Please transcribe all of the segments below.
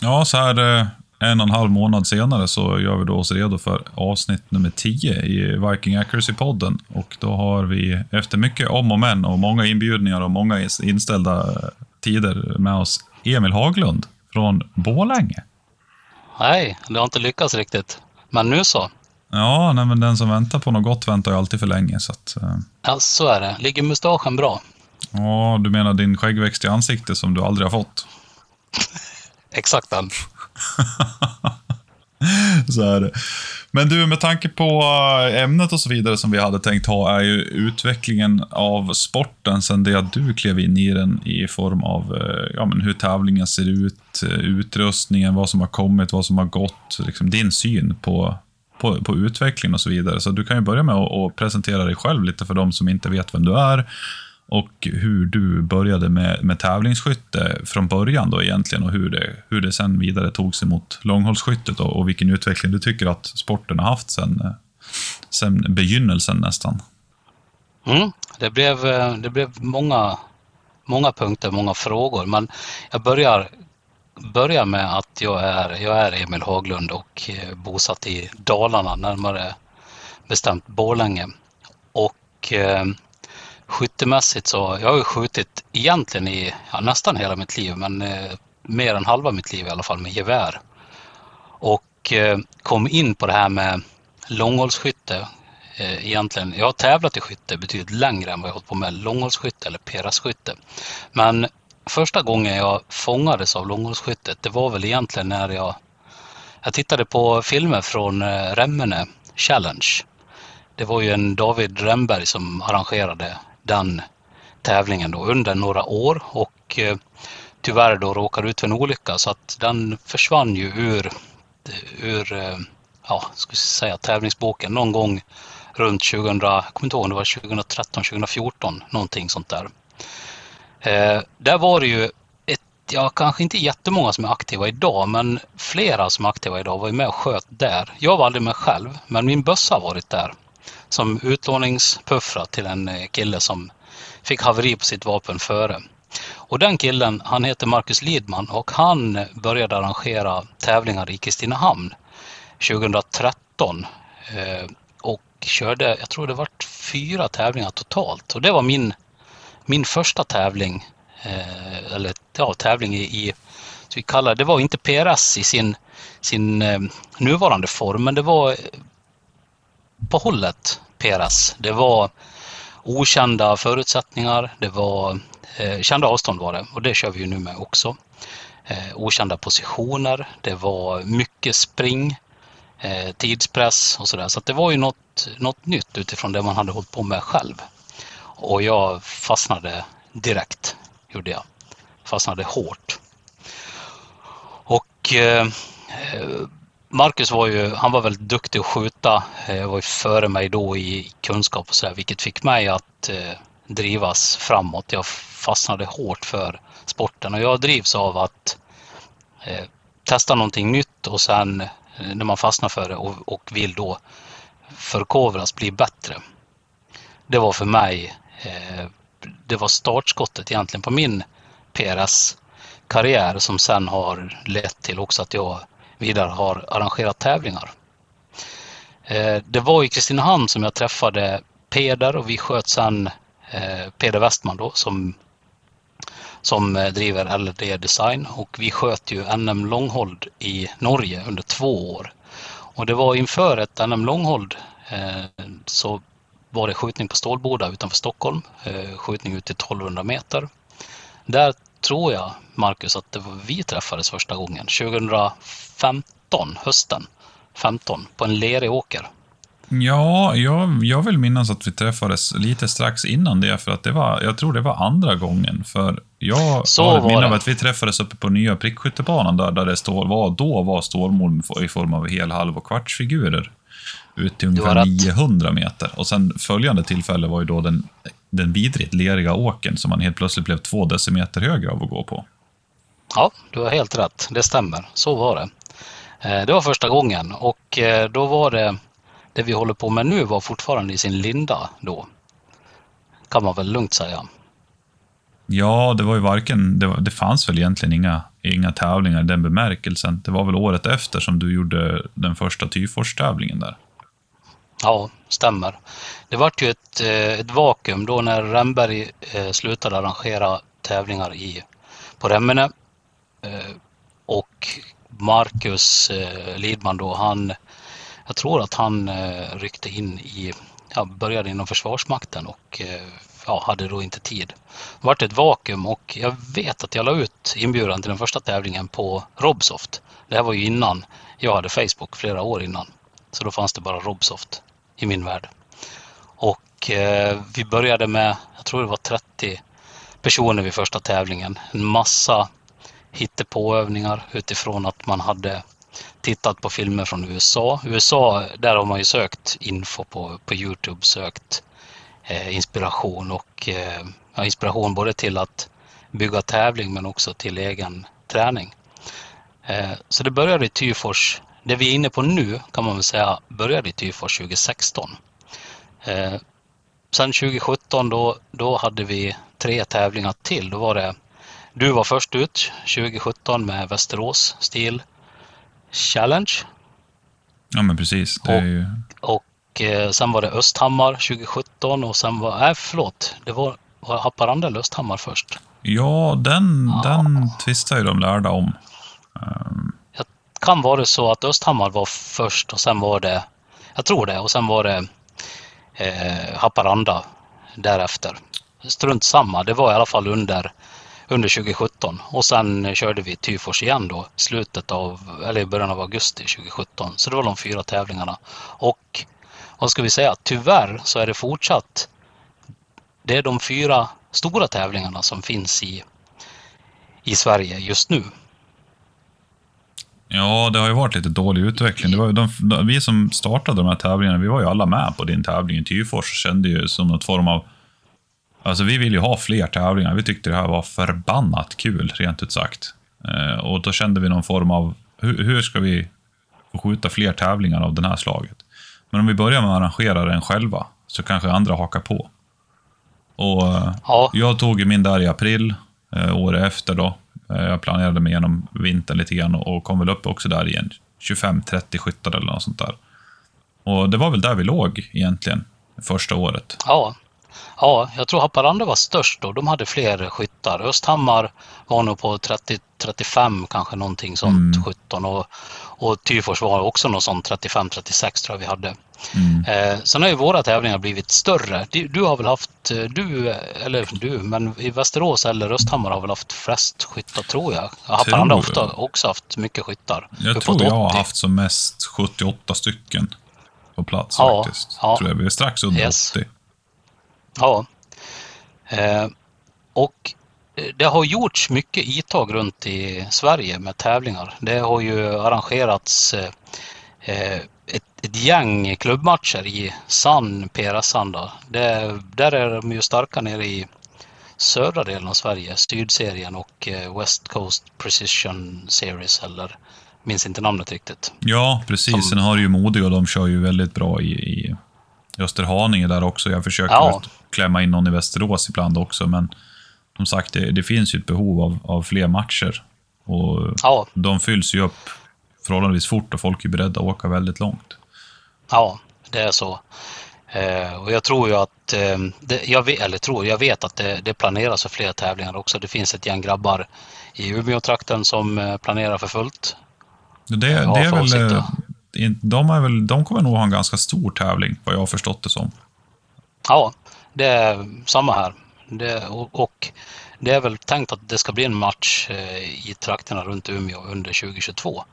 Ja, så här eh, en och en halv månad senare så gör vi då oss redo för avsnitt nummer 10 i Viking Accuracy-podden. Och då har vi efter mycket om och men och många inbjudningar och många inställda tider med oss Emil Haglund från Bålänge. Nej, det har inte lyckats riktigt. Men nu så. Ja, nej, men den som väntar på något gott väntar ju alltid för länge. Så att, eh. Ja, så är det. Ligger mustaschen bra? Ja, du menar din skäggväxt i ansiktet som du aldrig har fått? Exakt den. så är det. Men du, med tanke på eh, ämnet och så vidare som vi hade tänkt ha, är ju utvecklingen av sporten sen det att du klev in i den i form av eh, ja, men hur tävlingen ser ut, eh, utrustningen, vad som har kommit, vad som har gått, liksom din syn på, på, på utvecklingen och så vidare. Så du kan ju börja med att presentera dig själv lite för de som inte vet vem du är och hur du började med, med tävlingsskytte från början då egentligen och hur det, hur det sen vidare tog sig mot långhållsskyttet och, och vilken utveckling du tycker att sporten har haft sen, sen begynnelsen nästan. Mm, det, blev, eh, det blev många, många punkter, många frågor, men jag börjar, börjar med att jag är, jag är Emil Haglund och eh, bosatt i Dalarna, närmare bestämt Borlänge. Och eh, skyttemässigt så, jag har ju skjutit egentligen i ja, nästan hela mitt liv, men eh, mer än halva mitt liv i alla fall med gevär. Och eh, kom in på det här med långhållsskytte. Eh, egentligen, jag har tävlat i skytte betydligt längre än vad jag hållit på med långhållsskytte eller PRS-skytte. Men första gången jag fångades av långhållsskyttet, det var väl egentligen när jag, jag tittade på filmer från eh, Remmene Challenge. Det var ju en David Remberg som arrangerade den tävlingen då under några år och eh, tyvärr då råkade ut för en olycka så att den försvann ju ur, ur eh, ja, ska säga tävlingsboken någon gång runt 2000, jag kommer inte ihåg det var 2013, 2014, någonting sånt där. Eh, där var det ju ett, ja kanske inte jättemånga som är aktiva idag, men flera som är aktiva idag var ju med och sköt där. Jag var aldrig med själv, men min bössa har varit där som utlåningspuffra till en eh, kille som fick haveri på sitt vapen före. Och den killen, han heter Marcus Lidman och han började arrangera tävlingar i Kristinehamn 2013 eh, och körde, jag tror det var fyra tävlingar totalt och det var min, min första tävling, eh, eller ja, tävling i, i så vi kallar det var inte PRS i sin, sin nuvarande form, men det var på hållet PRS. Det var okända förutsättningar, det var eh, kända avstånd var det och det kör vi ju nu med också. Eh, okända positioner, det var mycket spring, eh, tidspress och sådär. Så det var ju något, något nytt utifrån det man hade hållit på med själv. Och jag fastnade direkt, gjorde jag. Fastnade hårt. Och eh, eh Marcus var ju, han var väldigt duktig att skjuta, jag var ju före mig då i kunskap och sådär, vilket fick mig att eh, drivas framåt. Jag fastnade hårt för sporten och jag drivs av att eh, testa någonting nytt och sen eh, när man fastnar för det och, och, vill då förkovras, bli bättre. Det var för mig, eh, det var startskottet egentligen på min PRS-karriär som sen har lett till också att jag vidare har arrangerat tävlingar. Eh, det var i Kristinehamn som jag träffade Peder och vi sköt sen eh, Peder Westman då som, som eh, driver LD Design och vi sköt ju NM Långhold i Norge under två år. Och det var inför ett NM Långhold så var det skjutning på Stålboda utanför Stockholm, skjutning ut till 1200 meter. Där tror jag, Marcus, att det var vi träffades första gången. 2015, hösten 15, på en lerig åker. Ja, jag, jag vill minnas att vi träffades lite strax innan det, för att det var, jag tror det var andra gången. För jag Så har ett minne av att vi träffades uppe på nya prickskyttebanan där, där det stål, var, då var stålmål i form av hel, halv och kvartsfigurer. Ut till ungefär 900 meter. Och sen följande tillfälle var ju då den den vidrigt leriga åken som man helt plötsligt blev två decimeter högre av att gå på. Ja, du har helt rätt. Det stämmer. Så var det. Eh, det var första gången och eh, då var det, det vi håller på med nu var fortfarande i sin linda då. Kan man väl lugnt säga. Ja, det var ju varken, det, var, det fanns väl egentligen inga inga tävlingar i den bemärkelsen. Det var väl året efter som du gjorde den första Tyfors-tävlingen där? Ja, stämmer. Det vart ju ett, eh, ett vakuum då när Remberg eh, slutade arrangera tävlingar i, på Remmene. Eh, och Marcus Lidman då, han, jag tror att han ryckte in i, ja, började inom Försvarsmakten och ja, hade då inte tid. Det vart ett vakuum och jag vet att jag la ut inbjudan till den första tävlingen på Robsoft. Det här var ju innan jag hade Facebook, flera år innan. Så då fanns det bara Robsoft i min värld. Och eh, vi började med, jag tror det var 30 personer vid första tävlingen. En massa hittepåövningar utifrån att man hade tittat på filmer från USA. USA, där har man ju sökt info på, på Youtube, sökt eh, inspiration och eh, inspiration både till att bygga tävling men också till egen träning. Eh, så det började i Tyfors det vi är inne på nu kan man väl säga började i Tyfors 2016. Eh, sen 2017 då, då hade vi tre tävlingar till. Då var det, du var först ut 2017 med Västerås Stil Challenge. Ja men precis. Det är ju... Och, och eh, sen var det Östhammar 2017 och sen var, nej förlåt, det var, var Haparanda eller Östhammar först? Ja, den, ja. den tvistar ju de lärda om. Um kan vara så att Östhammar var först och sen var det, jag tror det, och sen var det eh, Haparanda därefter. Strunt samma, det var i alla fall under, under 2017 och sen körde vi Tyfors igen då slutet av, eller i början av augusti 2017. Så det var de fyra tävlingarna. Och vad ska vi säga, tyvärr så är det fortsatt, det är de fyra stora tävlingarna som finns i, i Sverige just nu. Ja, det har ju varit lite dålig utveckling. Det var de, de, vi som startade de här tävlingarna, vi var ju alla med på din tävling i Tyfors. Kände ju som något form av... Alltså vi vill ju ha fler tävlingar. Vi tyckte det här var förbannat kul, rent ut sagt. Eh, och då kände vi någon form av, hur, hur, ska vi få skjuta fler tävlingar av det här slaget? Men om vi börjar med att arrangera den själva, så kanske andra hakar på. Och ja. jag tog ju min där i april, eh, året efter då. Eh, jag planerade mig genom vintern lite grann och kom väl upp också där igen. 25-30 skyttar eller något sånt där. Och det var väl där vi låg egentligen, första året. Ja, ja jag tror Haparanda var störst då. De hade fler skyttar. Östhammar var nog på 30-35 kanske någonting sånt, mm. 17. Och, och Tyfors var också något sånt 35-36 tror jag vi hade. Mm. Eh, sen har ju våra tävlingar blivit större. Du, du, har väl haft, eh, du, eller du, men i Västerås eller Östhammar har väl haft flest skyttar tror jag. Haparanda har ofta också haft mycket skyttar. Jag tror jag har haft som mest 78 stycken på plats ja, faktiskt. Ja. Tror jag. Vi är strax under yes. 80. Ja. Eh, och det har gjorts mycket intag runt i Sverige med tävlingar. Det har ju arrangerats eh, eh ett, ett gäng klubbmatcher i San PRS-anda. Där är de ju starka nere i södra delen av Sverige, Sydserien och eh, West Coast Precision Series eller minns inte namnet riktigt. Ja, precis. Som... Sen har du ju Modig och de kör ju väldigt bra i, i Österhaninge där också. Jag försöker ja. klämma in någon i Västerås ibland också, men som sagt, det, det finns ju ett behov av, av fler matcher. Och ja. De fylls ju upp förhållandevis fort och folk är beredda att åka väldigt långt. Ja, det är så. Eh, och jag tror ju att, eh, det, jag vet, eller tror, jag vet att det, det, planeras för fler tävlingar också. Det finns ett gäng grabbar i Umeå-trakten som eh, planerar för fullt. Det, det är väl, eh, de, är väl, de kommer nog ha en ganska stor tävling, vad jag har förstått det som. Ja, det är samma här. Det, och, och, det är väl tänkt att det ska bli en match eh, i trakterna runt Umeå under 2022.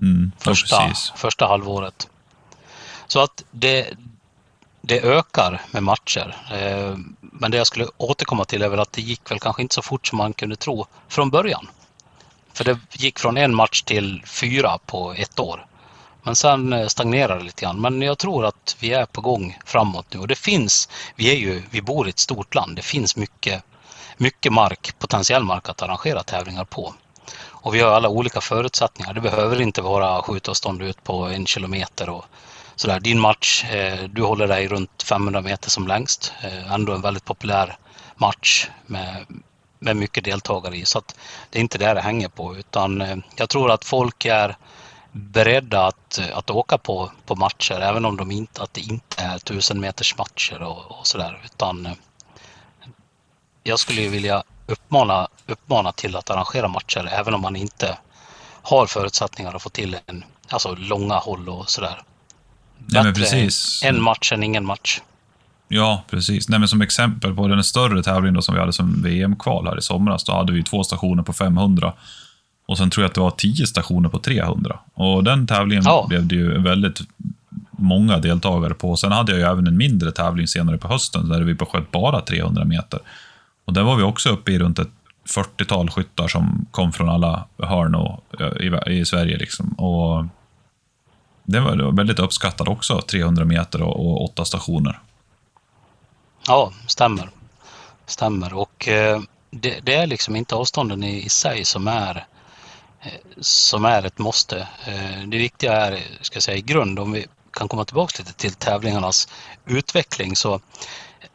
Mm, första, första halvåret. Så att det, det ökar med matcher. Eh, men det jag skulle återkomma till är väl att det gick väl kanske inte så fort som man kunde tro från början. För det gick från en match till fyra på ett år. Men sen eh, stagnerar det lite grann. Men jag tror att vi är på gång framåt nu och det finns, vi är ju, vi bor i ett stort land. Det finns mycket, mycket mark, potentiell mark att arrangera tävlingar på. Och vi har alla olika förutsättningar. Det behöver inte vara skjutavstånd ut på en kilometer och sådär. Din match, eh, du håller dig runt 500 meter som längst. Eh, ändå en väldigt populär match med med mycket deltagare i. Så att det är inte det det hänger på utan jag tror att folk är beredda att, att åka på, på matcher även om de inte, att det inte är tusen meters matcher och, och sådär. Utan eh, jag skulle ju vilja uppmana, uppmana till att arrangera matcher även om man inte har förutsättningar att få till en, alltså långa håll och sådär. Nej, men precis. En match än ingen match. Ja, precis. Nej, men som exempel på den större tävlingen då som vi hade som VM-kval här i somras, då hade vi två stationer på 500. Och sen tror jag att det var tio stationer på 300. Och den tävlingen ja. blev det ju väldigt många deltagare på. Sen hade jag ju även en mindre tävling senare på hösten där vi sköt bara 300 meter. Och där var vi också uppe i runt ett 40-tal skyttar som kom från alla hörn och, i, i Sverige. Liksom. Och det var väldigt uppskattat också, 300 meter och, och åtta stationer. Ja, stämmer. Stämmer. Och eh, det, det, är liksom inte avstånden i, i sig som är, eh, som är ett måste. Eh, det viktiga är, ska jag säga, i grund, om vi kan komma tillbaka lite till tävlingarnas utveckling, så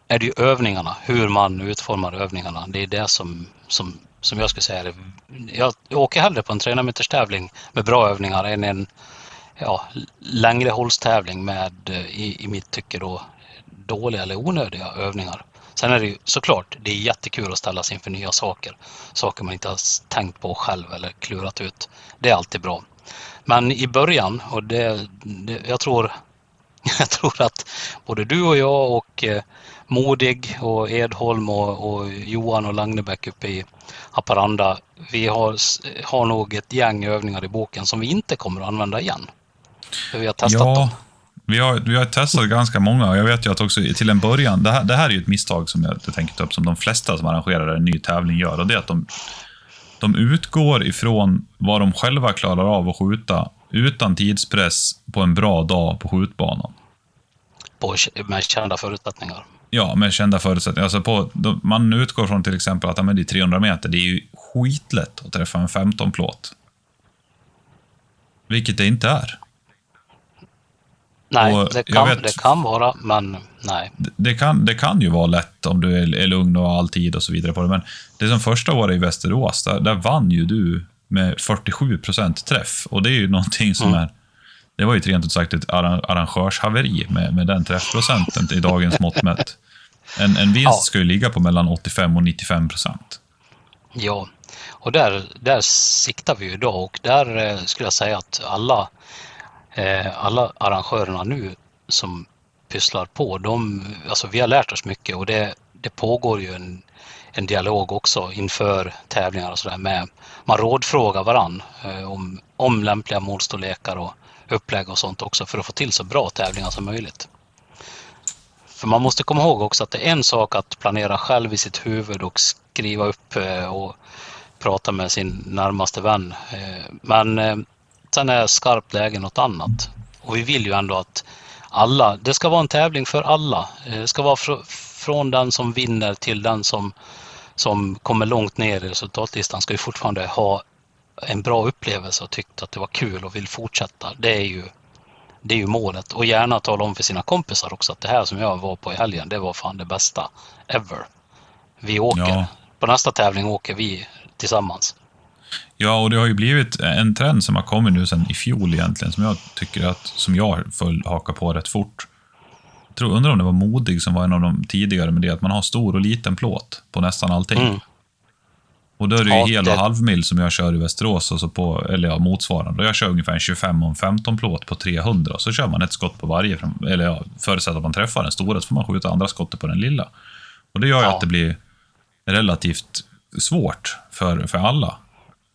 är det ju övningarna, hur man utformar övningarna. Det är det som, som, som jag skulle säga är jag, åker hellre på en 300 meters tävling med bra övningar än en ja, längre hållstävling med, eh, i, i mitt tycke då, dåliga eller onödiga övningar. Sen är det ju såklart, det är jättekul att ställas inför nya saker. Saker man inte har tänkt på själv eller klurat ut. Det är alltid bra. Men i början, och det, det jag, tror, jag tror att både du och jag och eh, Modig och Edholm och, och Johan och Lagnebäck uppe i Haparanda, vi har, har nog ett gäng övningar i boken som vi inte kommer att använda igen. För vi har testat ja. dem. Vi har, vi har testat ganska många och jag vet ju att också till en början, det här, det här är ju ett misstag som jag tänker ta upp, som de flesta som arrangerar en ny tävling gör, och det är att de, de utgår ifrån vad de själva klarar av att skjuta utan tidspress på en bra dag på skjutbanan. På, med kända förutsättningar? Ja, med kända förutsättningar. Alltså på, man utgår från till exempel att ja, det är 300 meter, det är ju skitlätt att träffa en 15-plåt. Vilket det inte är. Nej, det kan, vet, det kan vara, men nej. Det kan, det kan ju vara lätt om du är, är lugn och har all tid och så vidare på det, men det som första året i Västerås, där, där vann ju du med 47 procent träff. Och det är ju någonting som mm. är... Det var ju rent ut sagt ett arrangörshaveri med, med den träffprocenten i dagens mått mätt. En, en vinst ja. ska ju ligga på mellan 85 och 95 procent. Ja, och där, där siktar vi ju idag och där eh, skulle jag säga att alla Eh, alla arrangörerna nu som pysslar på, de, alltså vi har lärt oss mycket och det, det pågår ju en, en dialog också inför tävlingar och sådär med, man rådfrågar varann eh, om, om lämpliga målstorlekar och upplägg och sånt också för att få till så bra tävlingar som möjligt. För man måste komma ihåg också att det är en sak att planera själv i sitt huvud och skriva upp eh, och prata med sin närmaste vän. Eh, men Sen är skarpt läge något annat. Och vi vill ju ändå att alla, det ska vara en tävling för alla. Eh, det ska vara fr från den som vinner till den som, som kommer långt ner i resultatlistan ska ju fortfarande ha en bra upplevelse och tyckt att det var kul och vill fortsätta. Det är ju, det är ju målet. Och gärna tala om för sina kompisar också att det här som jag var på i helgen, det var fan det bästa ever. Vi åker. Ja. På nästa tävling åker vi tillsammans. Ja, och det har ju blivit en trend som har kommit nu sedan i fjol egentligen, som jag tycker att, som jag föll haka på rätt fort. Jag tror, undrar om det var Modig som var en av de tidigare med det, att man har stor och liten plåt på nästan allting. Mm. Och då är det ju ja, hel och det... halvmil som jag kör i Västerås, och så på, eller ja, motsvarande. Jag kör ungefär en 25 och en 15 plåt på 300, och så kör man ett skott på varje. Eller ja, förutsatt att man träffar den stora, så får man skjuta andra skottet på den lilla. Och det gör ju ja. att det blir relativt svårt för, för alla.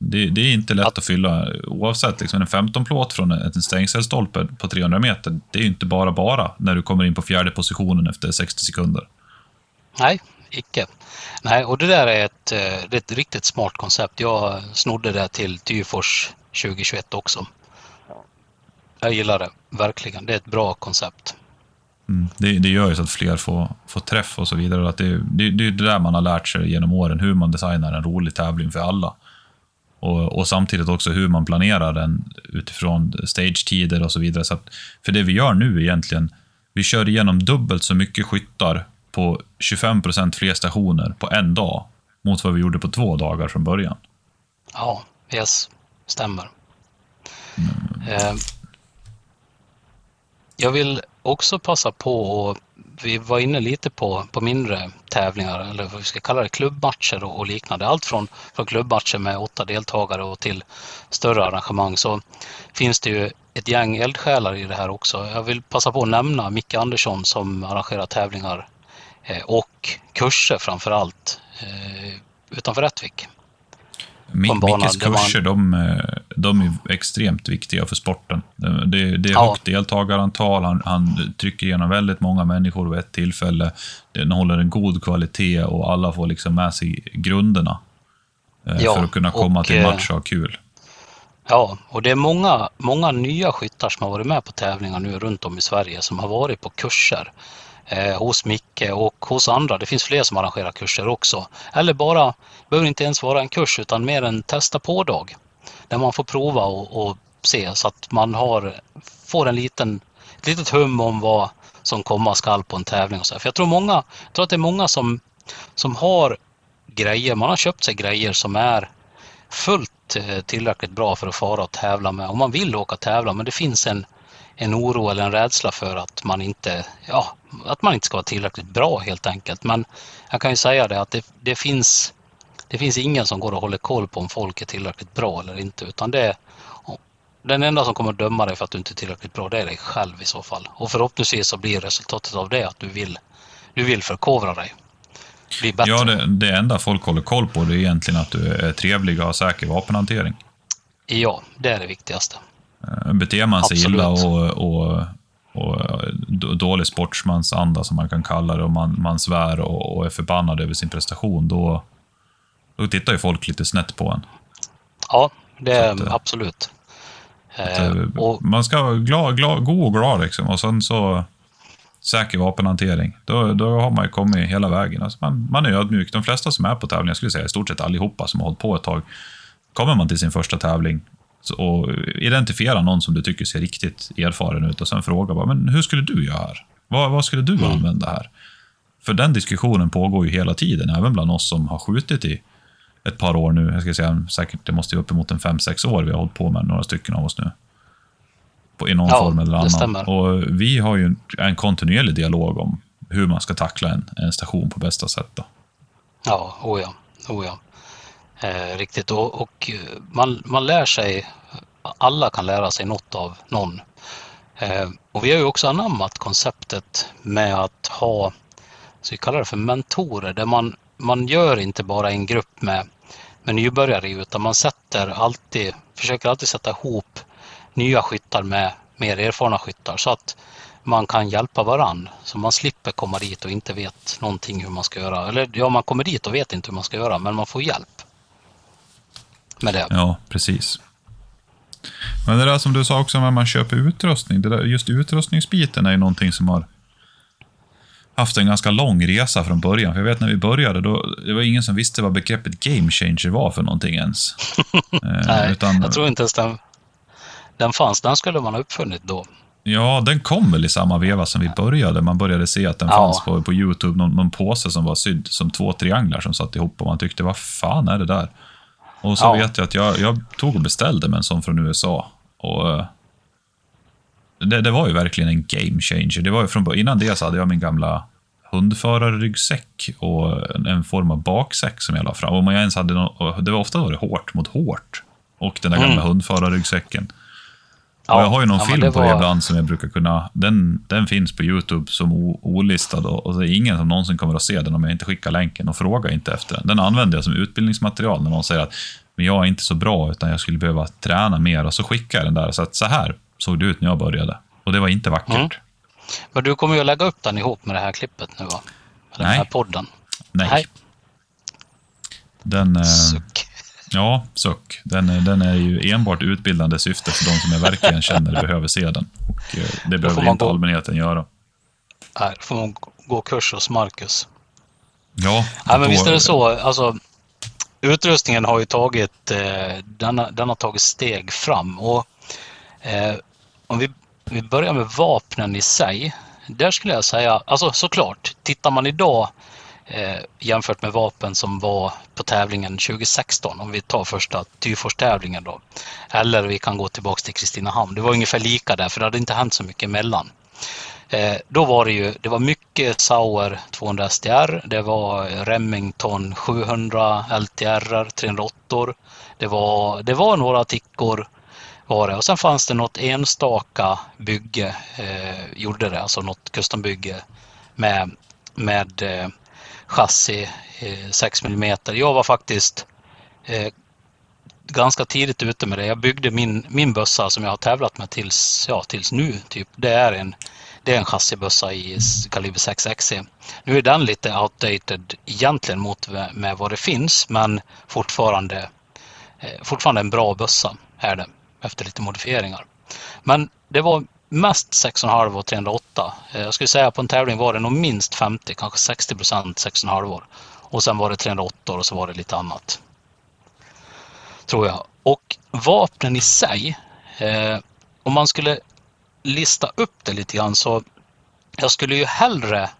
Det, det, är inte lätt att, att fylla oavsett. Liksom en 15-plåt från en stängselstolpe på 300 meter, det är ju inte bara bara när du kommer in på fjärde positionen efter 60 sekunder. Nej, icke. Nej, och det där är ett, eh, det är ett riktigt smart koncept. Jag snodde det till Tyfors 2021 också. Jag gillar det, verkligen. Det är ett bra koncept. Mm, det, det, gör ju så att fler får, får träff och så vidare. Att det, det, det är det där man har lärt sig genom åren, hur man designar en rolig tävling för alla. Och, och, samtidigt också hur man planerar den utifrån stagetider och så vidare. Så att, för det vi gör nu egentligen, vi kör igenom dubbelt så mycket skyttar på 25% fler stationer på en dag mot vad vi gjorde på två dagar från början. Ja, yes, stämmer. Mm. Eh, jag vill också passa på att vi var inne lite på, på mindre tävlingar, eller vad vi ska kalla det, klubbmatcher och, och liknande. Allt från, från klubbmatcher med åtta deltagare och till större arrangemang så finns det ju ett gäng eldsjälar i det här också. Jag vill passa på att nämna Micke Andersson som arrangerar tävlingar eh, och kurser framför allt eh, utanför Rättvik. Mickes kurser, de, eh, de är extremt viktiga för sporten. Det, det är ja. högt deltagarantal, han, han trycker igenom väldigt många människor vid ett tillfälle. Den håller en god kvalitet och alla får liksom med sig grunderna eh, ja, för att kunna komma och, till eh, match och ha kul. Ja, och det är många, många nya skyttar som har varit med på tävlingar nu runt om i Sverige som har varit på kurser eh, hos Micke och hos andra. Det finns fler som arrangerar kurser också. Eller bara, behöver inte ens vara en kurs utan mer en testa på-dag. Där man får prova och, och, se så att man har, får en liten, ett litet hum om vad som komma skall på en tävling. Och så. För jag tror, många, jag tror att det är många som, som har grejer, man har köpt sig grejer som är fullt eh, tillräckligt bra för att fara och tävla med. Om man vill åka och tävla men det finns en, en oro eller en rädsla för att man inte, ja, att man inte ska vara tillräckligt bra helt enkelt. Men jag kan ju säga det att det, det, finns, det finns ingen som går och håller koll på om folk är tillräckligt bra eller inte, utan det den enda som kommer att döma dig för att du inte är tillräckligt bra, det är dig själv i så fall. Och förhoppningsvis så blir resultatet av det att du vill, du vill förkovra dig. Bli bättre. Ja, det, det enda folk håller koll på det är egentligen att du är trevlig och har säker vapenhantering. Ja, det är det viktigaste. Eh, beter man sig Absolut. illa och, och, och dålig sportsmansanda, som man kan kalla det, och man, man svär och, och är förbannad över sin prestation, då, då tittar ju folk lite snett på en. Ja, det att, eh, absolut. Att, eh, och, man ska vara glad, glad, god och glad, liksom, och sen så säker vapenhantering. Då, då har man ju kommit hela vägen. Alltså man, man är ödmjuk. De flesta som är på tävling, jag skulle säga i stort sett allihopa som har hållit på ett tag, kommer man till sin första tävling och identifiera någon som du tycker ser riktigt erfaren ut och sen fråga bara, men hur skulle du göra här? Vad, vad skulle du mm. använda här? För den diskussionen pågår ju hela tiden, även bland oss som har skjutit i ett par år nu. Jag ska säga säkert, det måste ju uppemot en fem sex år vi har hållit på med, några stycken av oss nu. På, I någon ja, form eller annan. Och vi har ju en kontinuerlig dialog om hur man ska tackla en, en station på bästa sätt. Då. Ja, oh ja, oh ja. Eh, riktigt. Och, och, man, man lär sig, alla kan lära sig något av någon. Eh, och vi har ju också anammat konceptet med att ha, så vi kallar det för mentorer, där man, man gör inte bara en grupp med, med nybörjare utan man sätter alltid, försöker alltid sätta ihop nya skyttar med mer erfarna skyttar så att man kan hjälpa varann. Så man slipper komma dit och inte vet någonting hur man ska göra. Eller ja, man kommer dit och vet inte hur man ska göra, men man får hjälp med det. Ja, precis. Men det där som du sa också när man köper utrustning, det där, just utrustningsbiten är ju någonting som har haft en ganska lång resa från början. För jag vet när vi började, då, det var ingen som visste vad begreppet game changer var för någonting ens. Eh, Nej, utan, jag tror inte ens den, den fanns. Den skulle man ha uppfunnit då. Ja, den kom väl i samma veva som vi började. Man började se att den ja. fanns på, på YouTube, någon, någon påse som var sydd som två trianglar som satt ihop och man tyckte, vad fan är det där? Och så ja. vet jag att jag, jag tog och beställde med en sån från USA. Och eh, det, det, var ju verkligen en game changer. Det var ju från, innan det så hade jag min gamla hundförarryggsäck och en, en form av baksäck som jag la fram. Om jag ens hade någon, det var ofta var det hårt mot hårt. Och den där mm. gamla hundförarryggsäcken. Ja, och jag har ju någon ja, film på var... det ibland som jag brukar kunna... Den, den finns på YouTube som olistad och, och det är ingen som någonsin kommer att se den om jag inte skickar länken och frågar inte efter den. Den använder jag som utbildningsmaterial när någon säger att men jag är inte så bra utan jag skulle behöva träna mer och så skickar jag den där. Så att så här såg det ut när jag började. Och det var inte vackert. Mm. Men du kommer ju att lägga upp den ihop med det här klippet nu va? Den Nej. här podden. Nej. Nej. Den... Eh... Suck. Ja, suck. Den, den är ju enbart utbildande syfte för de som jag verkligen känner behöver se den. Och eh, det behöver inte gå... allmänheten göra. Nej, då får man gå kurs hos Marcus. Ja. Nej, men visst är det så. Alltså, utrustningen har ju tagit, eh, den, har, den har tagit steg fram. Och, eh, om vi, vi börjar med vapnen i sig. Där skulle jag säga, alltså såklart, tittar man idag eh, jämfört med vapen som var på tävlingen 2016, om vi tar första Tyfors-tävlingen då. Eller vi kan gå tillbaka till Kristinehamn. Det var ungefär lika där, för det hade inte hänt så mycket emellan. Eh, då var det ju, det var mycket Sauer 200 STR, det var Remington 700 LTR 308 det var, det var några tickor var det. Och sen fanns det något enstaka bygge, eh, gjorde det, alltså något custombygge med, med eh, chassi eh, 6 mm. Jag var faktiskt eh, ganska tidigt ute med det. Jag byggde min, min bössa som jag har tävlat med tills, ja, tills nu. Typ. Det är en, det är en chassibössa i kaliber 6 XC. Nu är den lite outdated egentligen mot med vad det finns, men fortfarande, eh, fortfarande en bra bössa är det efter lite modifieringar. Men det var mest 6,5 och 308. Eh, jag skulle säga på en tävling var det nog minst 50, kanske 60 procent 6,5 år. Och sen var det 308 och så var det lite annat. Tror jag. Och vapnen i sig, eh, om man skulle lista upp det lite grann så jag skulle ju hellre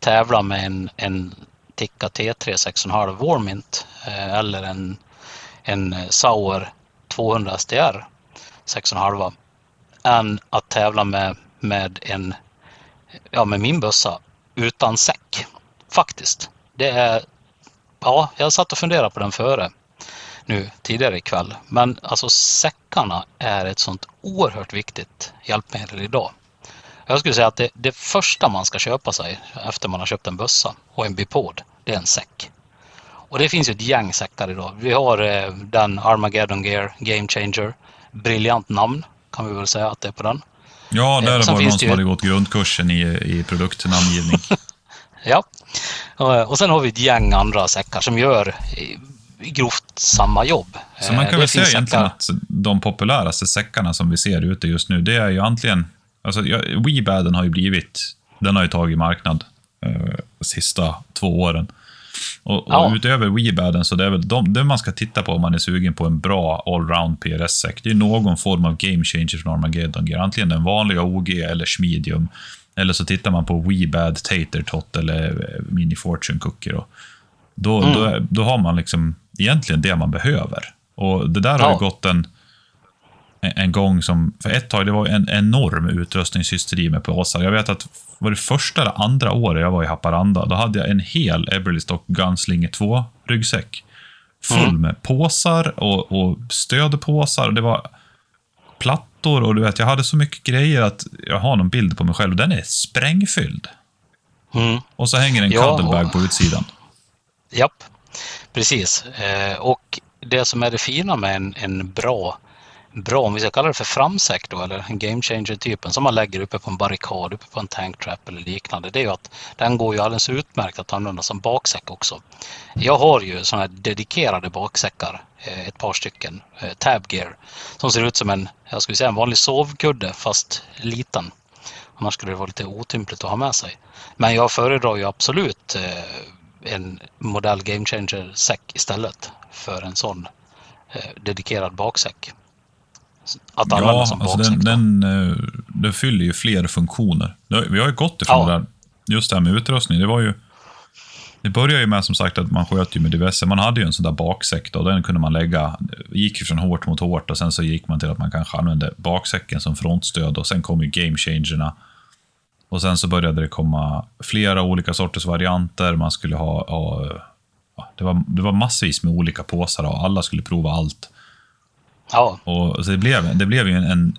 tävla med en, en Tikka T3 6,5 Warmint eh, eller en, en Sauer 200 STR 6,5 än att tävla med, med, en, ja, med min bössa utan säck. Faktiskt. Det är, ja, jag satt och funderade på den före nu tidigare ikväll. Men alltså säckarna är ett sånt oerhört viktigt hjälpmedel idag. Jag skulle säga att det, det första man ska köpa sig efter man har köpt en bössa och en bipod, det är en säck. Och det finns ju ett gäng säckar idag. Vi har eh, den Armageddon Gear Game Changer. Briljant namn kan vi väl säga att det är på den. Ja, där eh, var det någon som hade gått grundkursen i, i produktnamngivning. ja, och sen har vi ett gäng andra säckar som gör grovt samma jobb. Så man kan eh, väl säga egentligen att de populäraste säckarna som vi ser ute just nu, det är ju antingen... Alltså, Webaden har ju blivit... Den har ju tagit marknad eh, sista två åren. Och, ja. och utöver Webaden så det är väl de, det man ska titta på om man är sugen på en bra allround PRS-säck. Det är någon form av game changer från Armageddon. Antingen den vanliga OG eller Schmedium. Eller så tittar man på Webad, Tatertot eller eh, Mini Fortune Cookie. Då. Då, mm. då, då, har man liksom egentligen det man behöver. Och Det där har ju gått en, en gång som, för ett tag, det var en enorm utrustningshysteri med påsar. Jag vet att var det första eller andra året jag var i Haparanda, då hade jag en hel Eberlestock Gunslinger 2-ryggsäck. Full mm. med påsar och, och stödpåsar. Det var plattor och du vet, jag hade så mycket grejer att jag har någon bild på mig själv och den är sprängfylld. Mm. Och så hänger en ja, cuddlebag på utsidan. Japp, precis. Eh, och det som är det fina med en, en bra bra, om vi ska kalla det för framsäck då, eller en game changer-typen som man lägger uppe på en barrikad, uppe på en tanktrap eller liknande, det är ju att den går ju alldeles utmärkt att använda som baksäck också. Jag har ju sådana här dedikerade baksäckar, eh, ett par stycken, eh, Tab Gear, som ser ut som en, jag skulle säga en vanlig sovkudde fast liten. Annars skulle det vara lite otympligt att ha med sig. Men jag föredrar ju absolut eh, en modell Game Changer-säck istället för en sån dedikerad baksäck att använda ja, som alltså den, den, eh, den, fyller ju fler funktioner. Vi har ju gått ifrån ja. det där, just det här med utrustning. Det var ju... Det började ju med som sagt att man sköt ju med diverse. Man hade ju en sån där baksäck då, den kunde man lägga, gick ju från hårt mot hårt och sen så gick man till att man kanske använde baksäcken som frontstöd och sen kom ju game changerna. Och sen så började det komma flera olika sorters varianter. Man skulle ha, ha det, var, det var massvis med olika påsar och alla skulle prova allt. Ja. Och, så det, blev, det blev ju en, en,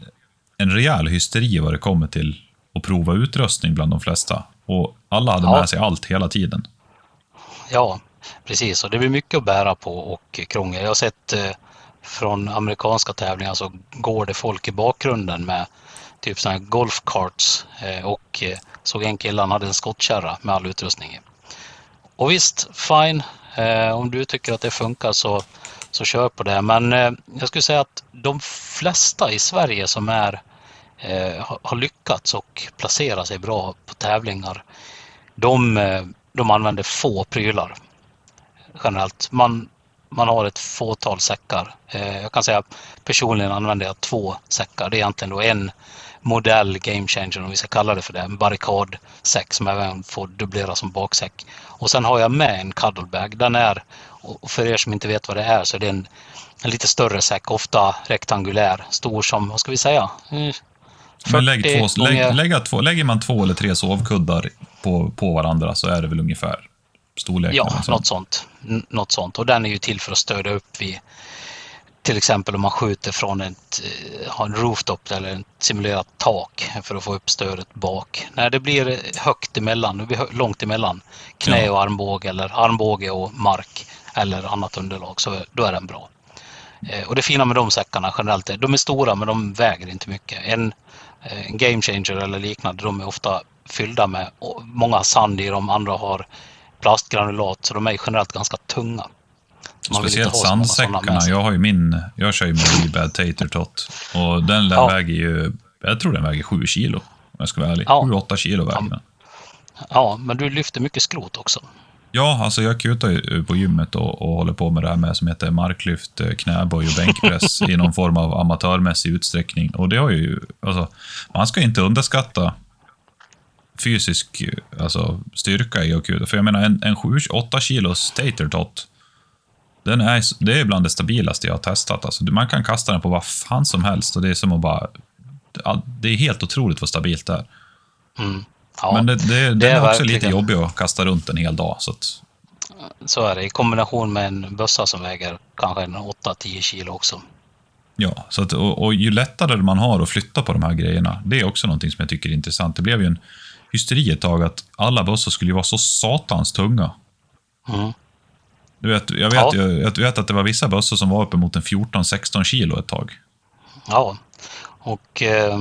en rejäl hysteri vad det kommer till att prova utrustning bland de flesta. Och alla hade ja. med sig allt hela tiden. Ja, precis. Och det blir mycket att bära på och krångel. Jag har sett eh, från amerikanska tävlingar så går det folk i bakgrunden med typ sådana här golfkarts eh, och eh, såg en kille, han hade en skottkärra med all utrustning i. Och visst, fine. Eh, om du tycker att det funkar så så kör på det. Men eh, jag skulle säga att de flesta i Sverige som är, eh, har lyckats och placera sig bra på tävlingar, de, eh, de använder få prylar generellt. Man, man har ett fåtal säckar. Eh, jag kan säga personligen använder jag två säckar. Det är egentligen då en modell game changer om vi ska kalla det för det. En barrikadsäck som även får dubblera som baksäck. Och sen har jag med en cuddlebag. Den är, och för er som inte vet vad det är, så är det en, en lite större säck, ofta rektangulär, stor som, vad ska vi säga? Mm, Men lägg två, lägg, lägga två, lägger man två eller tre sovkuddar på, på varandra så är det väl ungefär storlek? Ja, något sånt. något sånt. Och den är ju till för att stödja upp vid till exempel om man skjuter från ett, eh, har en rooftop eller ett simulerat tak för att få upp stödet bak. När det blir högt emellan, det blir långt emellan knä och armbåge eller armbåge och mark eller annat underlag så då är den bra. Eh, och det fina med de säckarna generellt är de är stora men de väger inte mycket. En, eh, en game changer eller liknande de är ofta fyllda med många sand i dem, andra har plastgranulat så de är generellt ganska tunga. Speciellt sandsäckarna. Jag har ju min, jag kör ju med Rebad Tater Tot. Och den ja. väger ju, jag tror den väger 7 kilo. Om jag ska vara ärlig. Ja. 7-8 kilo väger den. Ja, men du lyfter mycket skrot också. Ja, alltså jag kutar ju på gymmet och, och håller på med det här med som heter marklyft, eh, knäböj och bänkpress i någon form av amatörmässig utsträckning. Och det har ju, alltså, man ska inte underskatta fysisk alltså, styrka i att kuta. För jag menar, en, en 7-8 kilos tater tot, den är, det är bland det stabilaste jag har testat. Alltså, man kan kasta den på vad fan som helst och det är som att bara... Det är helt otroligt vad stabilt det är. Mm. Ja, Men det, det, det är, också lite jobbig att kasta runt en hel dag. Så, att... så är det, i kombination med en bössa som väger kanske 8-10 kilo också. Ja, så att, och, och, ju lättare man har att flytta på de här grejerna, det är också någonting som jag tycker är intressant. Det blev ju en hysteri ett tag att alla bössor skulle vara så satans tunga. Mm. Du vet, jag, vet, ja. jag, jag, vet att det var vissa bössor som var uppemot en 14-16 kilo ett tag. Ja, och eh,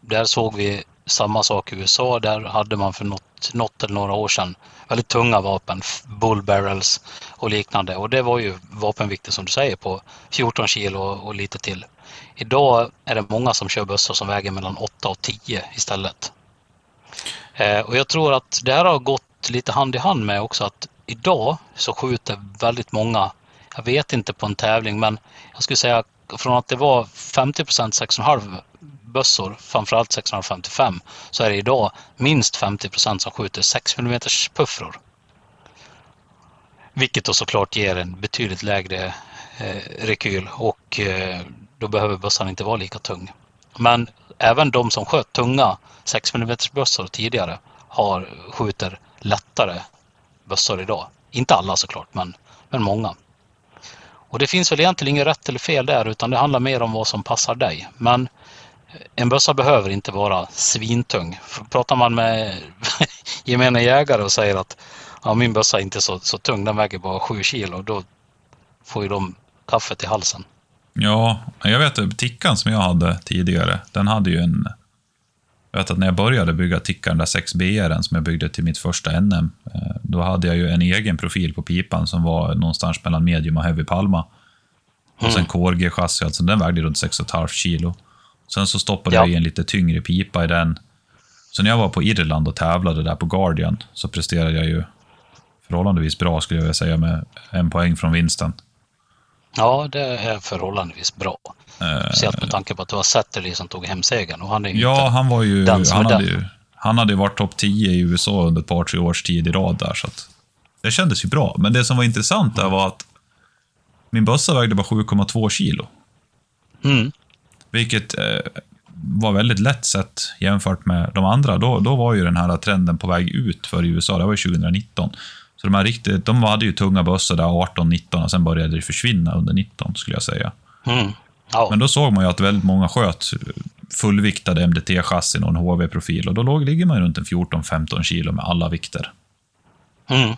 där såg vi samma sak i USA. Där hade man för något, något eller några år sedan väldigt tunga vapen, bull barrels och liknande. Och det var ju vapenvikter som du säger på 14 kilo och lite till. Idag är det många som kör bössor som väger mellan 8 och 10 istället. Eh, och jag tror att det här har gått lite hand i hand med också att idag så skjuter väldigt många, jag vet inte på en tävling, men jag skulle säga från att det var 50 procent 6,5 bössor, framförallt 655, så är det idag minst 50 procent som skjuter 6 mm puffror. Vilket då såklart ger en betydligt lägre eh, rekyl och eh, då behöver bössan inte vara lika tung. Men även de som sköt tunga 6 mm bössor tidigare har, skjuter lättare bössor idag. Inte alla såklart, men, men många. Och det finns väl egentligen inget rätt eller fel där, utan det handlar mer om vad som passar dig. Men en bössa behöver inte vara svintung. Pratar man med gemene jägare och säger att ja, min bössa är inte så, så tung, den väger bara 7 kilo, då får ju de kaffet i halsen. Ja, jag vet tickan som jag hade tidigare, den hade ju en... Jag vet att när jag började bygga tickan, där 6BR som jag byggde till mitt första NM, eh, då hade jag ju en egen profil på pipan som var någonstans mellan medium och heavy palma. Och sen mm. KRG-chassi, alltså den vägde runt 6,5 kilo. Sen så stoppade ja. jag i en lite tyngre pipa i den. Så när jag var på Irland och tävlade där på Guardian så presterade jag ju förhållandevis bra skulle jag vilja säga med en poäng från vinsten. Ja, det är förhållandevis bra. Speciellt med tanke på att det var Satterley som tog hem segern. Och han är ja, han var ju... Den han, hade ju han hade varit topp 10 i USA under ett par, tre års tid i rad där. Så det kändes ju bra. Men det som var intressant där var att min bössa vägde bara 7,2 kilo. Mm. Vilket eh, var väldigt lätt sett jämfört med de andra. Då, då var ju den här trenden på väg ut för USA. Det var ju 2019. Så de, här riktigt, de hade ju tunga bössor där 18, 19 och sen började det försvinna under 19 skulle jag säga. Mm. Ja. Men då såg man ju att väldigt många sköt fullviktade MDT-chassin och en HV-profil och då låg, ligger man runt en 14-15 kilo med alla vikter. Mm.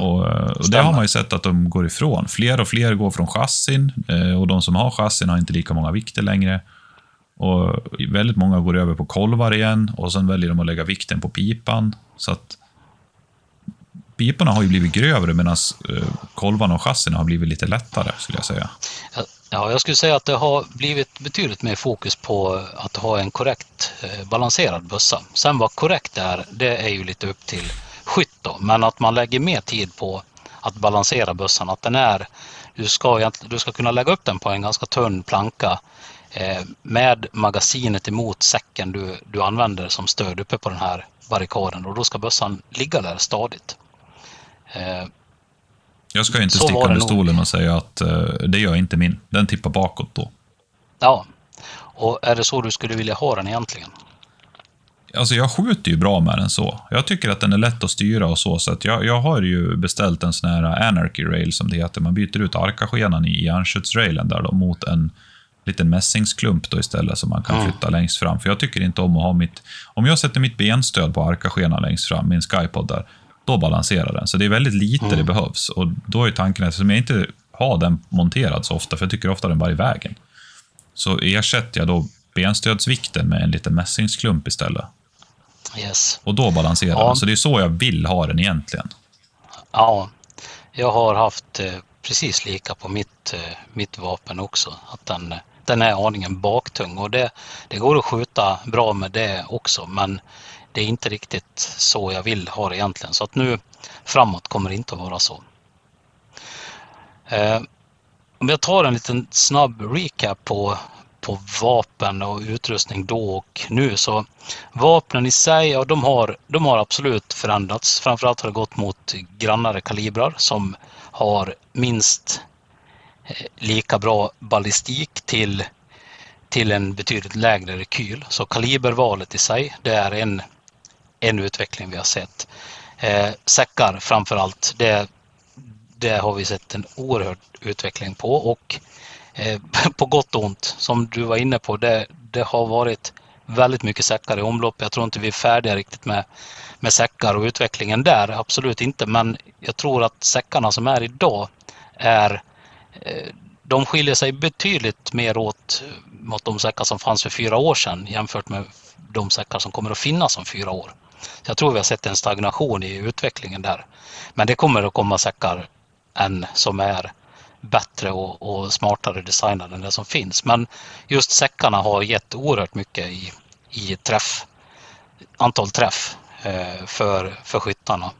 Och, eh, och det har man ju sett att de går ifrån. Fler och fler går från chassin eh, och de som har chassin har inte lika många vikter längre. Och väldigt många går över på kolvar igen och sen väljer de att lägga vikten på pipan. Så att piporna har ju blivit grövre medan eh, kolvarna och chassina har blivit lite lättare, skulle jag säga. Ja, jag skulle säga att det har blivit betydligt mer fokus på att ha en korrekt balanserad bössa. Sen vad korrekt är, det är ju lite upp till skytt då, men att man lägger mer tid på att balansera bössan, att den är du ska, du ska kunna lägga upp den på en ganska tunn planka eh, med magasinet emot säcken du, du använder som stöd uppe på den här barrikaden och då ska bössan ligga där stadigt. Eh, jag ska inte sticka under stolen och säga att uh, det gör inte min. Den tippar bakåt då. Ja, och är det så du skulle vilja ha den egentligen? Alltså jag skjuter ju bra med den så. Jag tycker att den är lätt att styra och så. så jag, jag har ju beställt en sån här Anarchy Rail som det heter. Man byter ut arkaskenan i järnköttsrailen där då mot en liten mässingsklump då istället som man kan mm. flytta längst fram. För jag tycker inte om att ha mitt... Om jag sätter mitt benstöd på arkaskenan längst fram, min skypod där, då balanserar den. Så det är väldigt lite mm. det behövs. Och då är tanken, eftersom jag inte har den monterad så ofta, för jag tycker ofta den bara i vägen, så ersätter jag då benstödsvikten med en liten mässingsklump istället. Yes. Och då balanserar ja. den. Så det är så jag vill ha den egentligen. Ja, jag har haft eh, precis lika på mitt, eh, mitt vapen också. Att den, den är aningen baktung och det, det går att skjuta bra med det också. Men det är inte riktigt så jag vill ha det egentligen. Så att nu framåt kommer det inte att vara så. Eh, om jag tar en liten snabb recap på, på vapen och utrustning då och nu så vapnen i sig, ja, de, har, de har absolut förändrats. Framförallt har det gått mot grannare kalibrar som har minst eh, lika bra ballistik till, till en betydligt lägre rekyl. Så kalibervalet i sig, det är en en utveckling vi har sett. Eh, säckar framför allt, det, det har vi sett en oerhörd utveckling på och Eh, på gott och ont, som du var inne på, det, det har varit väldigt mycket säckar i omlopp. Jag tror inte vi är färdiga riktigt med, med säckar och utvecklingen där, absolut inte. Men jag tror att säckarna som är idag är eh, de skiljer sig betydligt mer åt mot de säckar som fanns för fyra år sedan jämfört med de säckar som kommer att finnas om fyra år. Så jag tror vi har sett en stagnation i utvecklingen där. Men det kommer att komma säckar än som är bättre och, och, smartare designade än det som finns. Men just säckarna har gett oerhört mycket i, i träff, antal träff eh, för, för skyttarna.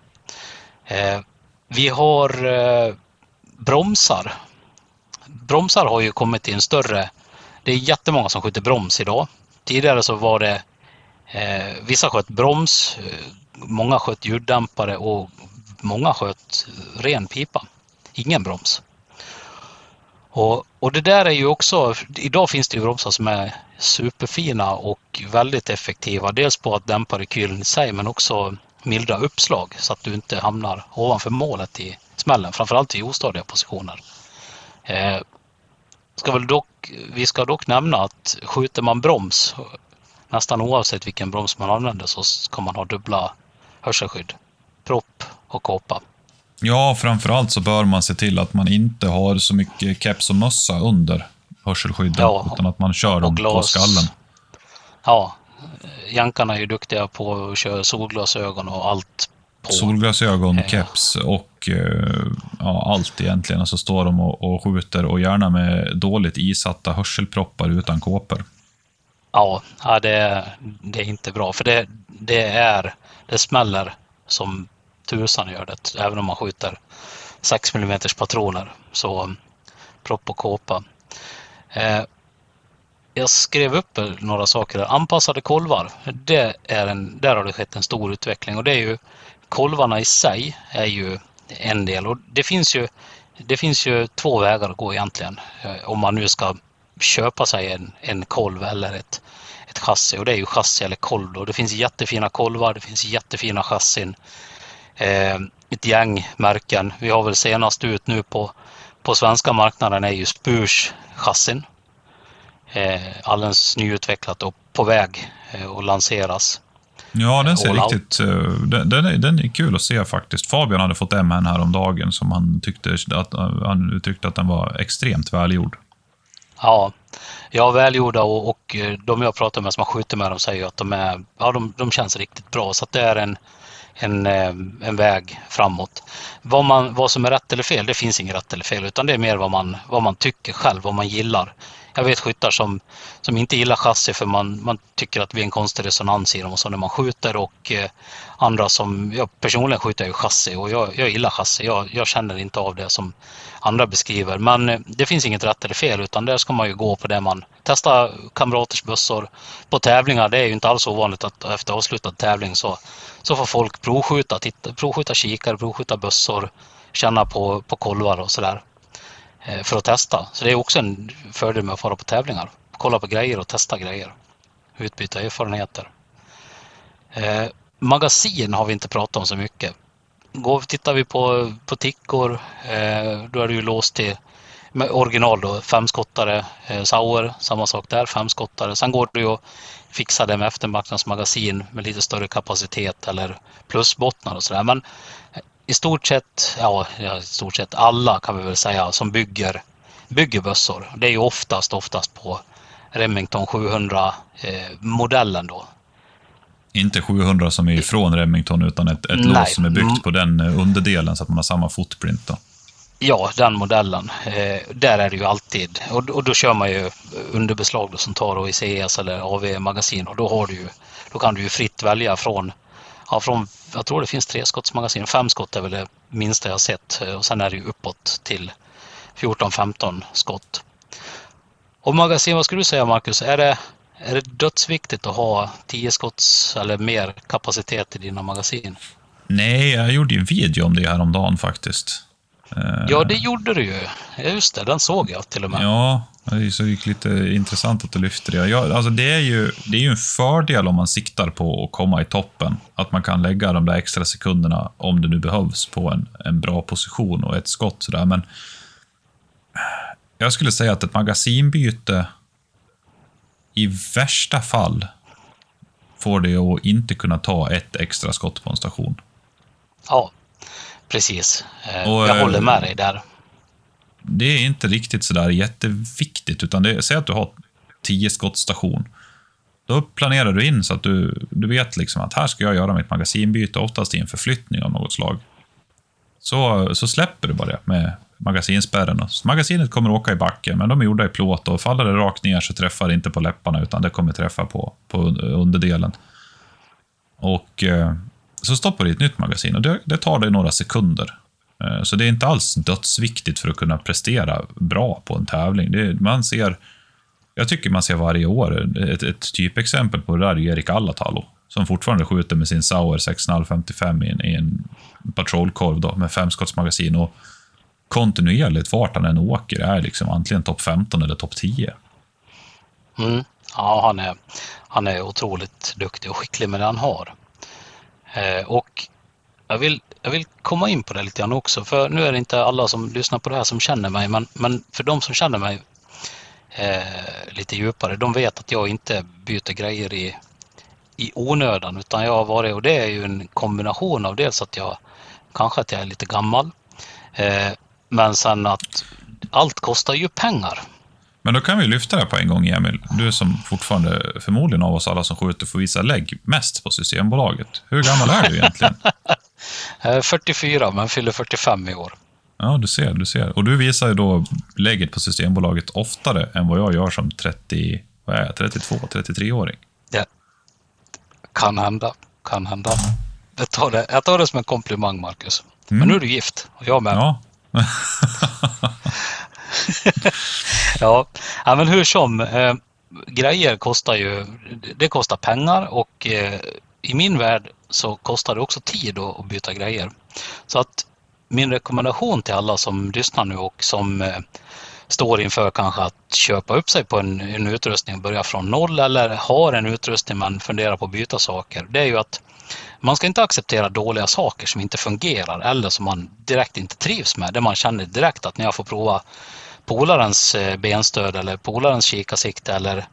Eh, vi har eh, bromsar. Bromsar har ju kommit till en större... Det är jättemånga som skjuter broms idag. Tidigare så var det Eh, vissa sköt broms, eh, många sköt ljuddämpare och många sköt eh, ren pipa. Ingen broms. Och, och det där är ju också, idag finns det ju bromsar som är superfina och väldigt effektiva. Dels på att dämpa rekylen i sig men också mildra uppslag så att du inte hamnar ovanför målet i smällen, framförallt i ostadiga positioner. Eh, ska väl dock, vi ska dock nämna att skjuter man broms nästan oavsett vilken broms man använder så ska man ha dubbla hörselskydd. Propp och kåpa. Ja, framförallt så bör man se till att man inte har så mycket keps och mössa under hörselskydden, ja, utan att man kör dem på skallen. Ja, jankarna är ju duktiga på att köra solglasögon och allt. På. Solglasögon, ja. keps och eh, ja, allt egentligen. Och så står de och, och skjuter och gärna med dåligt isatta hörselproppar utan kåpor. Ja, ja det, det är inte bra för det, det är, det smäller som tusan gör det, även om man skjuter 6 mm patroner. Så um, propp och kåpa. Eh, jag skrev upp några saker där. Anpassade kolvar, det är en, där har det skett en stor utveckling och det är ju kolvarna i sig är ju en del och det finns ju, det finns ju två vägar att gå egentligen eh, om man nu ska köpa sig en, en kolv eller ett, ett chassi och det är ju chassi eller kolv. Då. Det finns jättefina kolvar, det finns jättefina chassin. Eh, ett gäng märken. Vi har väl senast ut nu på, på svenska marknaden är ju Spurs chassin. Eh, alldeles nyutvecklat och på väg eh, att lanseras. Ja, den ser All riktigt... Den, den, är, den är kul att se faktiskt. Fabian hade fått en häromdagen som han tyckte att, han tyckte att den var extremt välgjord. Ja, ja välgjorda och, och de jag pratar med som har skjutit med dem säger att de, är, ja, de, de känns riktigt bra. Så det är en, en, eh, en väg framåt. Vad, man, vad som är rätt eller fel, det finns inget rätt eller fel utan det är mer vad man, vad man tycker själv, vad man gillar jag vet skyttar som, som inte gillar chassi för man, man tycker att det blir en konstig resonans i dem och så när man skjuter och eh, andra som, jag personligen skjuter ju chassi och jag, jag gillar chassi. Jag, jag känner inte av det som andra beskriver. Men eh, det finns inget rätt eller fel utan där ska man ju gå på det man testar kamraters bössor på tävlingar. Det är ju inte alls ovanligt att efter avslutad tävling så, så får folk provskjuta, titta, provskjuta kikare, provskjuta bössor, känna på, på kolvar och sådär Eh, för att testa. Så det är också en fördel med att fara på tävlingar. Kolla på grejer och testa grejer. Utbyta erfarenheter. Eh, magasin har vi inte pratat om så mycket. Går, tittar vi på, på tickor, eh, då är det ju låst till med original då, femskottare, eh, Sauer, samma sak där, femskottare. Sen går det ju att fixa det med eftermarknadsmagasin med lite större kapacitet eller plusbottnar och sådär. Men i stort sett, ja, i stort sett alla kan vi väl säga som bygger, bygger bössor. Det är ju oftast, oftast på Remington 700 eh, då. Inte 700 som är ifrån Remington, utan ett, ett lås som är byggt på den eh, underdelen så att man har samma footprint. Då. Ja, den modellen. Eh, där är det ju alltid, och, och då kör man ju underbeslag då, som tar ICS eller AV-magasin och då, har du ju, då kan du ju fritt välja från, ja, från, jag tror det finns tre skottsmagasin, fem skott är väl det minsta jag sett och sen är det ju uppåt till 14-15 skott. Och magasin, vad skulle du säga Marcus, är det, är det dödsviktigt att ha 10 skotts eller mer kapacitet i dina magasin? Nej, jag gjorde ju en video om det häromdagen faktiskt. Ja, det gjorde du ju. Just det, den såg jag till och med. Ja, det är så lite intressant att du lyfter det. Ja, alltså det, är ju, det är ju en fördel om man siktar på att komma i toppen. Att man kan lägga de där extra sekunderna, om det nu behövs, på en, en bra position och ett skott. Sådär. Men jag skulle säga att ett magasinbyte i värsta fall får det att inte kunna ta ett extra skott på en station. Ja, precis. Eh, och, jag håller med dig där. Det är inte riktigt sådär jätteviktigt, utan det, säg att du har tio skottstation. Då planerar du in så att du, du vet liksom att här ska jag göra mitt magasinbyte, oftast i en förflyttning av något slag. Så, så släpper du bara det med magasinspärren. Magasinet kommer åka i backen, men de är gjorda i plåt och faller det rakt ner så träffar det inte på läpparna, utan det kommer träffa på, på underdelen. Och eh, så stoppar du i ett nytt magasin och det, det tar dig några sekunder. Eh, så det är inte alls dödsviktigt för att kunna prestera bra på en tävling. Det, man ser, jag tycker man ser varje år, ett, ett typexempel på det där är Erik Allatalo, som fortfarande skjuter med sin Sauer 6,55 i en, i en patrolkorv då, med femskottsmagasin. Och kontinuerligt vart han än åker är liksom antingen topp 15 eller topp 10. Mm. Ja, han är, han är otroligt duktig och skicklig med det han har. Eh, och jag vill, jag vill komma in på det lite grann också, för nu är det inte alla som lyssnar på det här som känner mig, men, men för de som känner mig eh, lite djupare, de vet att jag inte byter grejer i, i onödan, utan jag har varit, och det är ju en kombination av dels att jag kanske att jag är lite gammal, eh, men sen att allt kostar ju pengar. Men då kan vi lyfta det på en gång, Emil. Du som fortfarande, förmodligen av oss alla som skjuter, får visa lägg mest på Systembolaget. Hur gammal är du egentligen? 44, men fyller 45 i år. Ja, du ser, du ser. Och du visar ju då lägget på Systembolaget oftare än vad jag gör som 30, vad är jag, 32, 33-åring. Ja, kan hända, kan hända. Jag tar det, jag tar det som en komplimang, Marcus. Mm. Men nu är du gift, och jag med. Ja, ja. ja, men hur som. Eh, grejer kostar ju, det kostar pengar och eh, i min värld så kostar det också tid att byta grejer. Så att min rekommendation till alla som lyssnar nu och som eh, står inför kanske att köpa upp sig på en, en utrustning och börja från noll eller har en utrustning men funderar på att byta saker. Det är ju att man ska inte acceptera dåliga saker som inte fungerar eller som man direkt inte trivs med. Där man känner direkt att när jag får prova polarens eh, benstöd eller polarens kikarsikte eller,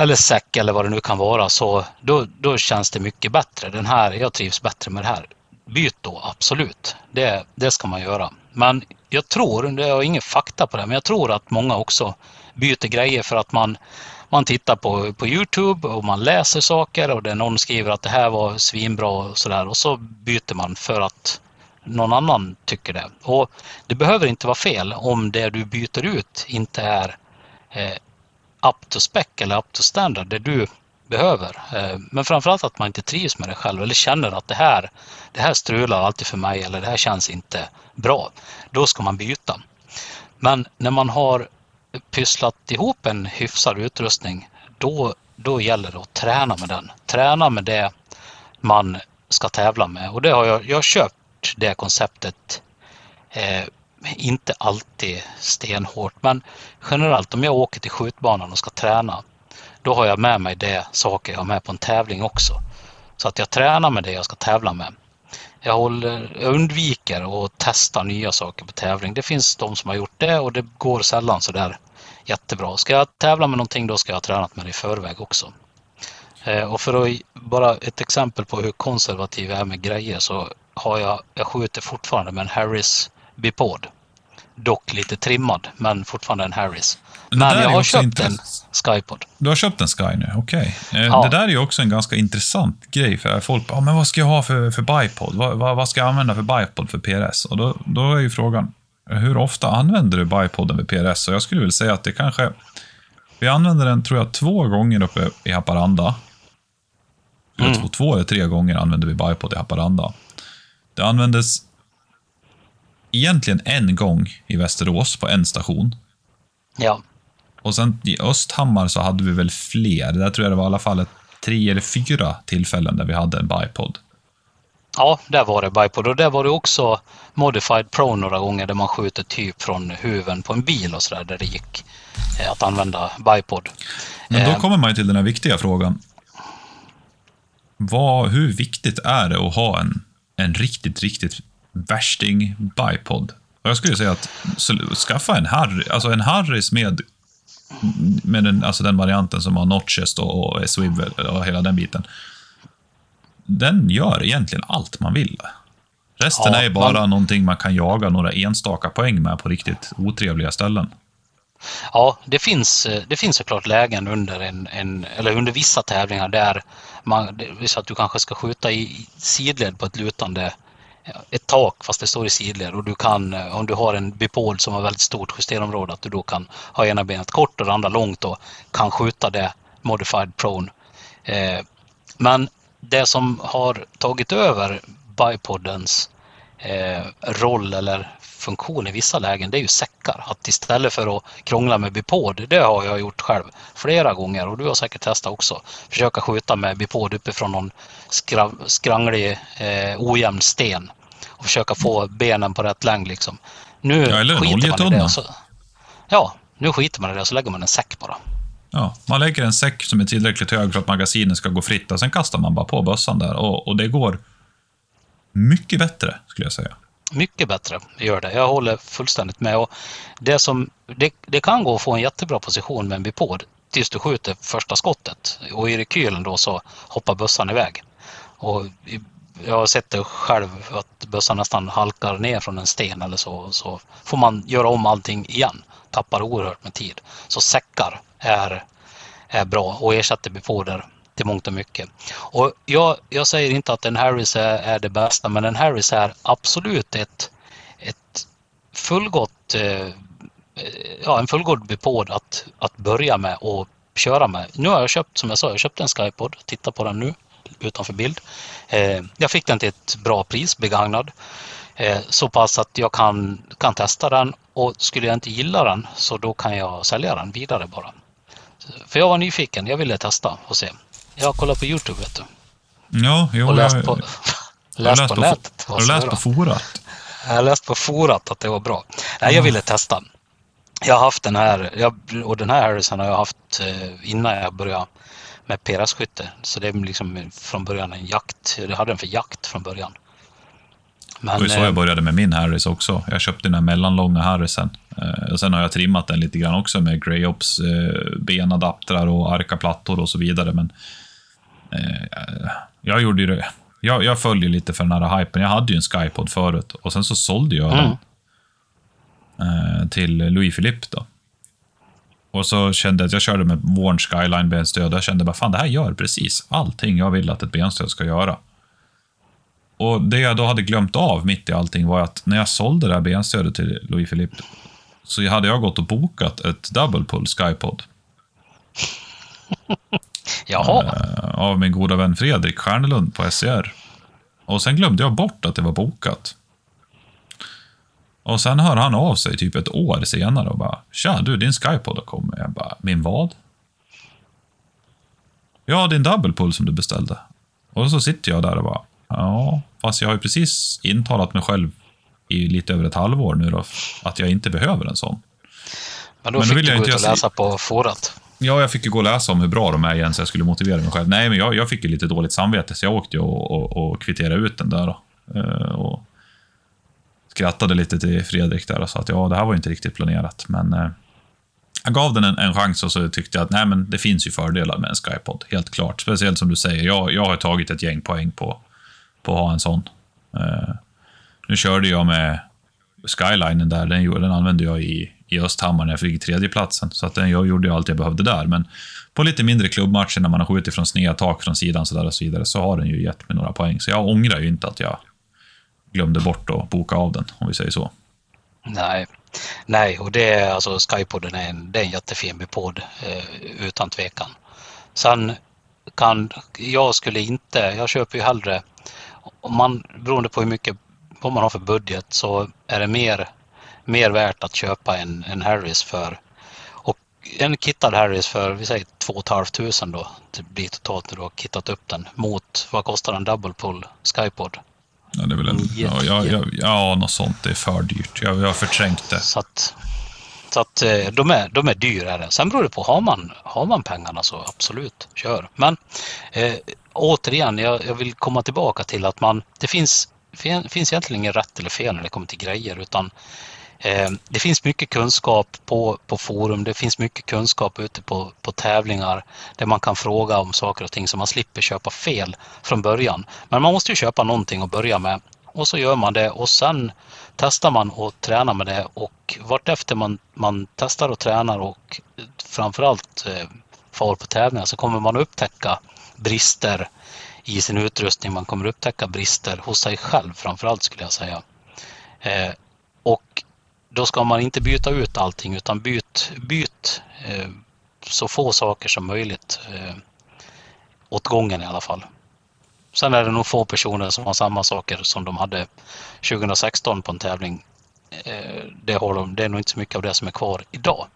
eller säck eller vad det nu kan vara så då, då känns det mycket bättre. Den här, jag trivs bättre med det här. Byt då, absolut. Det, det ska man göra. Men jag tror, det har ingen fakta på det, men jag tror att många också byter grejer för att man man tittar på, på Youtube och man läser saker och det någon skriver att det här var svinbra och sådär och så byter man för att någon annan tycker det. Och det behöver inte vara fel om det du byter ut inte är eh, up to spec eller up to standard, det du behöver. Eh, men framförallt att man inte trivs med det själv eller känner att det här, det här strular alltid för mig eller det här känns inte bra. Då ska man byta. Men när man har pysslat ihop en hyfsad utrustning, då, då gäller det att träna med den. Träna med det man ska tävla med. Och det har jag, jag har köpt det konceptet eh, inte alltid stenhårt, men generellt om jag åker till skjutbanan och ska träna, då har jag med mig det saker jag har med på en tävling också. Så att jag tränar med det jag ska tävla med. Jag, håller, jag undviker att testa nya saker på tävling. Det finns de som har gjort det och det går sällan så där jättebra. Ska jag tävla med någonting då ska jag ha tränat med det i förväg också. Eh, och för att bara ett exempel på hur konservativ jag är med grejer så har jag, jag skjuter fortfarande med en Harris Bipod. Dock lite trimmad, men fortfarande en Harris. Men jag har köpt en Skypod. Du har köpt en Sky nu, okej. Okay. Eh, ja. Det där är ju också en ganska intressant grej, för folk bara, ah, men vad ska jag ha för, för bipod? Vad, vad, vad, ska jag använda för bipod för PRS? Och då, då är ju frågan, hur ofta använder du bipoden vid PRS? Och jag skulle vilja säga att det kanske, vi använder den tror jag två gånger uppe i Haparanda. Mm. Två, två eller tre gånger använde vi bipod i Haparanda. Det användes egentligen en gång i Västerås på en station. Ja. Och sen i Östhammar så hade vi väl fler. Där tror jag det var i alla fall tre eller fyra tillfällen där vi hade en bipod. Ja, där var det bipod och där var det också Modified Pro några gånger där man skjuter typ från huven på en bil och sådär där det gick eh, att använda bipod. Men då eh. kommer man till den här viktiga frågan. Vad, hur viktigt är det att ha en, en riktigt, riktigt värsting bipod? Och jag skulle säga att skaffa en, Harry, alltså en Harris med med den, alltså den varianten som har notches och, och swivel och hela den biten. Den gör egentligen allt man vill. Resten ja, är bara man... någonting man kan jaga några enstaka poäng med på riktigt otrevliga ställen. Ja, det finns, det finns såklart lägen under, en, en, eller under vissa tävlingar där man, så att du kanske ska skjuta i sidled på ett lutande Eh, ett tak fast det står i sidled och du kan, eh, om du har en bipod som har väldigt stort justerområde, att du då kan ha ena benet kort och det andra långt och kan skjuta det modified prone. Eh, men det som har tagit över bipodens eh, roll eller funktion i vissa lägen, det är ju säckar. Att istället för att krångla med bipod, det har jag gjort själv flera gånger och du har säkert testat också. Försöka skjuta med bipod uppifrån någon skranglig, eh, ojämn sten och försöka få benen på rätt längd liksom. Nu ja, eller en oljetunna. Ja, nu skiter man i det och så lägger man en säck bara. Ja, man lägger en säck som är tillräckligt hög för att magasinet ska gå fritt och sen kastar man bara på bössan där och, och det går mycket bättre, skulle jag säga. Mycket bättre gör det. Jag håller fullständigt med. Och det, som, det, det kan gå att få en jättebra position med en bipod tills du skjuter första skottet. Och i rekylen då så hoppar bössan iväg. Och jag har sett det själv att bössan nästan halkar ner från en sten eller så. Så får man göra om allting igen. Tappar oerhört med tid. Så säckar är, är bra och ersätter bipoder till mångt och mycket. Och jag, jag säger inte att en Harris är, är det bästa, men en Harris är absolut ett, ett fullgott, eh, ja, en fullgod bipod att, att börja med och köra med. Nu har jag köpt, som jag sa, jag köpte en Skypod. Titta på den nu utanför bild. Eh, jag fick den till ett bra pris, begagnad. Eh, så pass att jag kan, kan testa den och skulle jag inte gilla den så då kan jag sälja den vidare bara. För jag var nyfiken, jag ville testa och se. Jag har kollat på Youtube vet du. Ja, jo, och läst på, jag, läst på, på nätet. Har du läst på forat? Jag har läst på forat att det var bra. Nej, jag ville testa. Jag har haft den här, jag, och den här Harrison har jag haft eh, innan jag började med PRS-skytte. Så det är liksom från början en jakt. Jag hade den för jakt från början. Men, det var så jag eh, började med min Harris också. Jag köpte den här mellanlånga Harrisen. Eh, och sen har jag trimmat den lite grann också med Grey Ops benadaptrar och arkaplattor och så vidare. Men jag gjorde ju det. Jag, jag följer lite för den här hypen. Jag hade ju en Skypod förut och sen så sålde jag mm. den till Louis Philippe. Då. Och så kände jag att jag körde med Warn Skyline benstöd. Jag kände bara, fan det här gör precis allting jag vill att ett benstöd ska göra. Och det jag då hade glömt av mitt i allting var att när jag sålde det här benstödet till Louis Philippe, så hade jag gått och bokat ett double pull Skypod. Jaha. Eh, av min goda vän Fredrik Stjärnelund på SCR. Och sen glömde jag bort att det var bokat. Och sen hör han av sig typ ett år senare och bara “Tja, du, din Skypod har kommit”. Jag bara “Min vad?” “Ja, din double pull som du beställde”. Och så sitter jag där och bara “Ja, fast jag har ju precis intalat mig själv i lite över ett halvår nu då, att jag inte behöver en sån. Men då Men då fick vill du jag gå inte ut och läsa på forat. Ja, jag fick ju gå och läsa om hur bra de är igen så jag skulle motivera mig själv. Nej, men jag, jag fick ju lite dåligt samvete så jag åkte och, och, och kvitterade ut den där. Då. Eh, och skrattade lite till Fredrik där och sa att ja, det här var ju inte riktigt planerat. Men eh, jag gav den en, en chans och så tyckte jag att nej, men det finns ju fördelar med en Skypod, helt klart. Speciellt som du säger, jag, jag har tagit ett gäng poäng på, på att ha en sån. Eh, nu körde jag med Skylinen där, den, den använde jag i, i Östhammar när jag fick tredjeplatsen. Så att den, jag gjorde ju allt jag behövde där. Men på lite mindre klubbmatcher när man har skjutit från sneda tak från sidan så där och så vidare, så har den ju gett mig några poäng. Så jag ångrar ju inte att jag glömde bort att boka av den, om vi säger så. Nej, Nej och det är alltså Skypoden är en, det är en jättefin podd eh, utan tvekan. Sen kan, jag skulle inte, jag köper ju hellre, om man, beroende på hur mycket, vad man har för budget så är det mer, mer värt att köpa en, en Harris för, och en kittad Harris för, vi säger 2 500 då, det blir totalt när du har kittat upp den, mot vad kostar en double pull Skypod? Ja, det är väl en, ja, Jätte- ja, ja, ja, något sånt. Det är för dyrt. Jag, jag har förträngt det. Så att, så att eh, de, är, de är dyrare. Sen beror det på, har man, har man pengarna så absolut, kör. Men eh, återigen, jag, jag vill komma tillbaka till att man, det finns, fin, finns egentligen inget rätt eller fel när det kommer till grejer, utan Ehm, det finns mycket kunskap på, på forum, det finns mycket kunskap ute på, på tävlingar där man kan fråga om saker och ting så man slipper köpa fel från början. Men man måste ju köpa någonting att börja med och så gör man det och sen testar man och tränar med det och vartefter man, man testar och tränar och framförallt eh, far på tävlingar så kommer man upptäcka brister i sin utrustning. Man kommer upptäcka brister hos sig själv framförallt skulle jag säga. Eh, och då ska man inte byta ut allting utan byt, byt eh, så få saker som möjligt eh, åt gången i alla fall. Sen är det nog få personer som har samma saker som de hade 2016 på en tävling. Eh, Det, har de, det är nog inte så mycket av det som är kvar idag.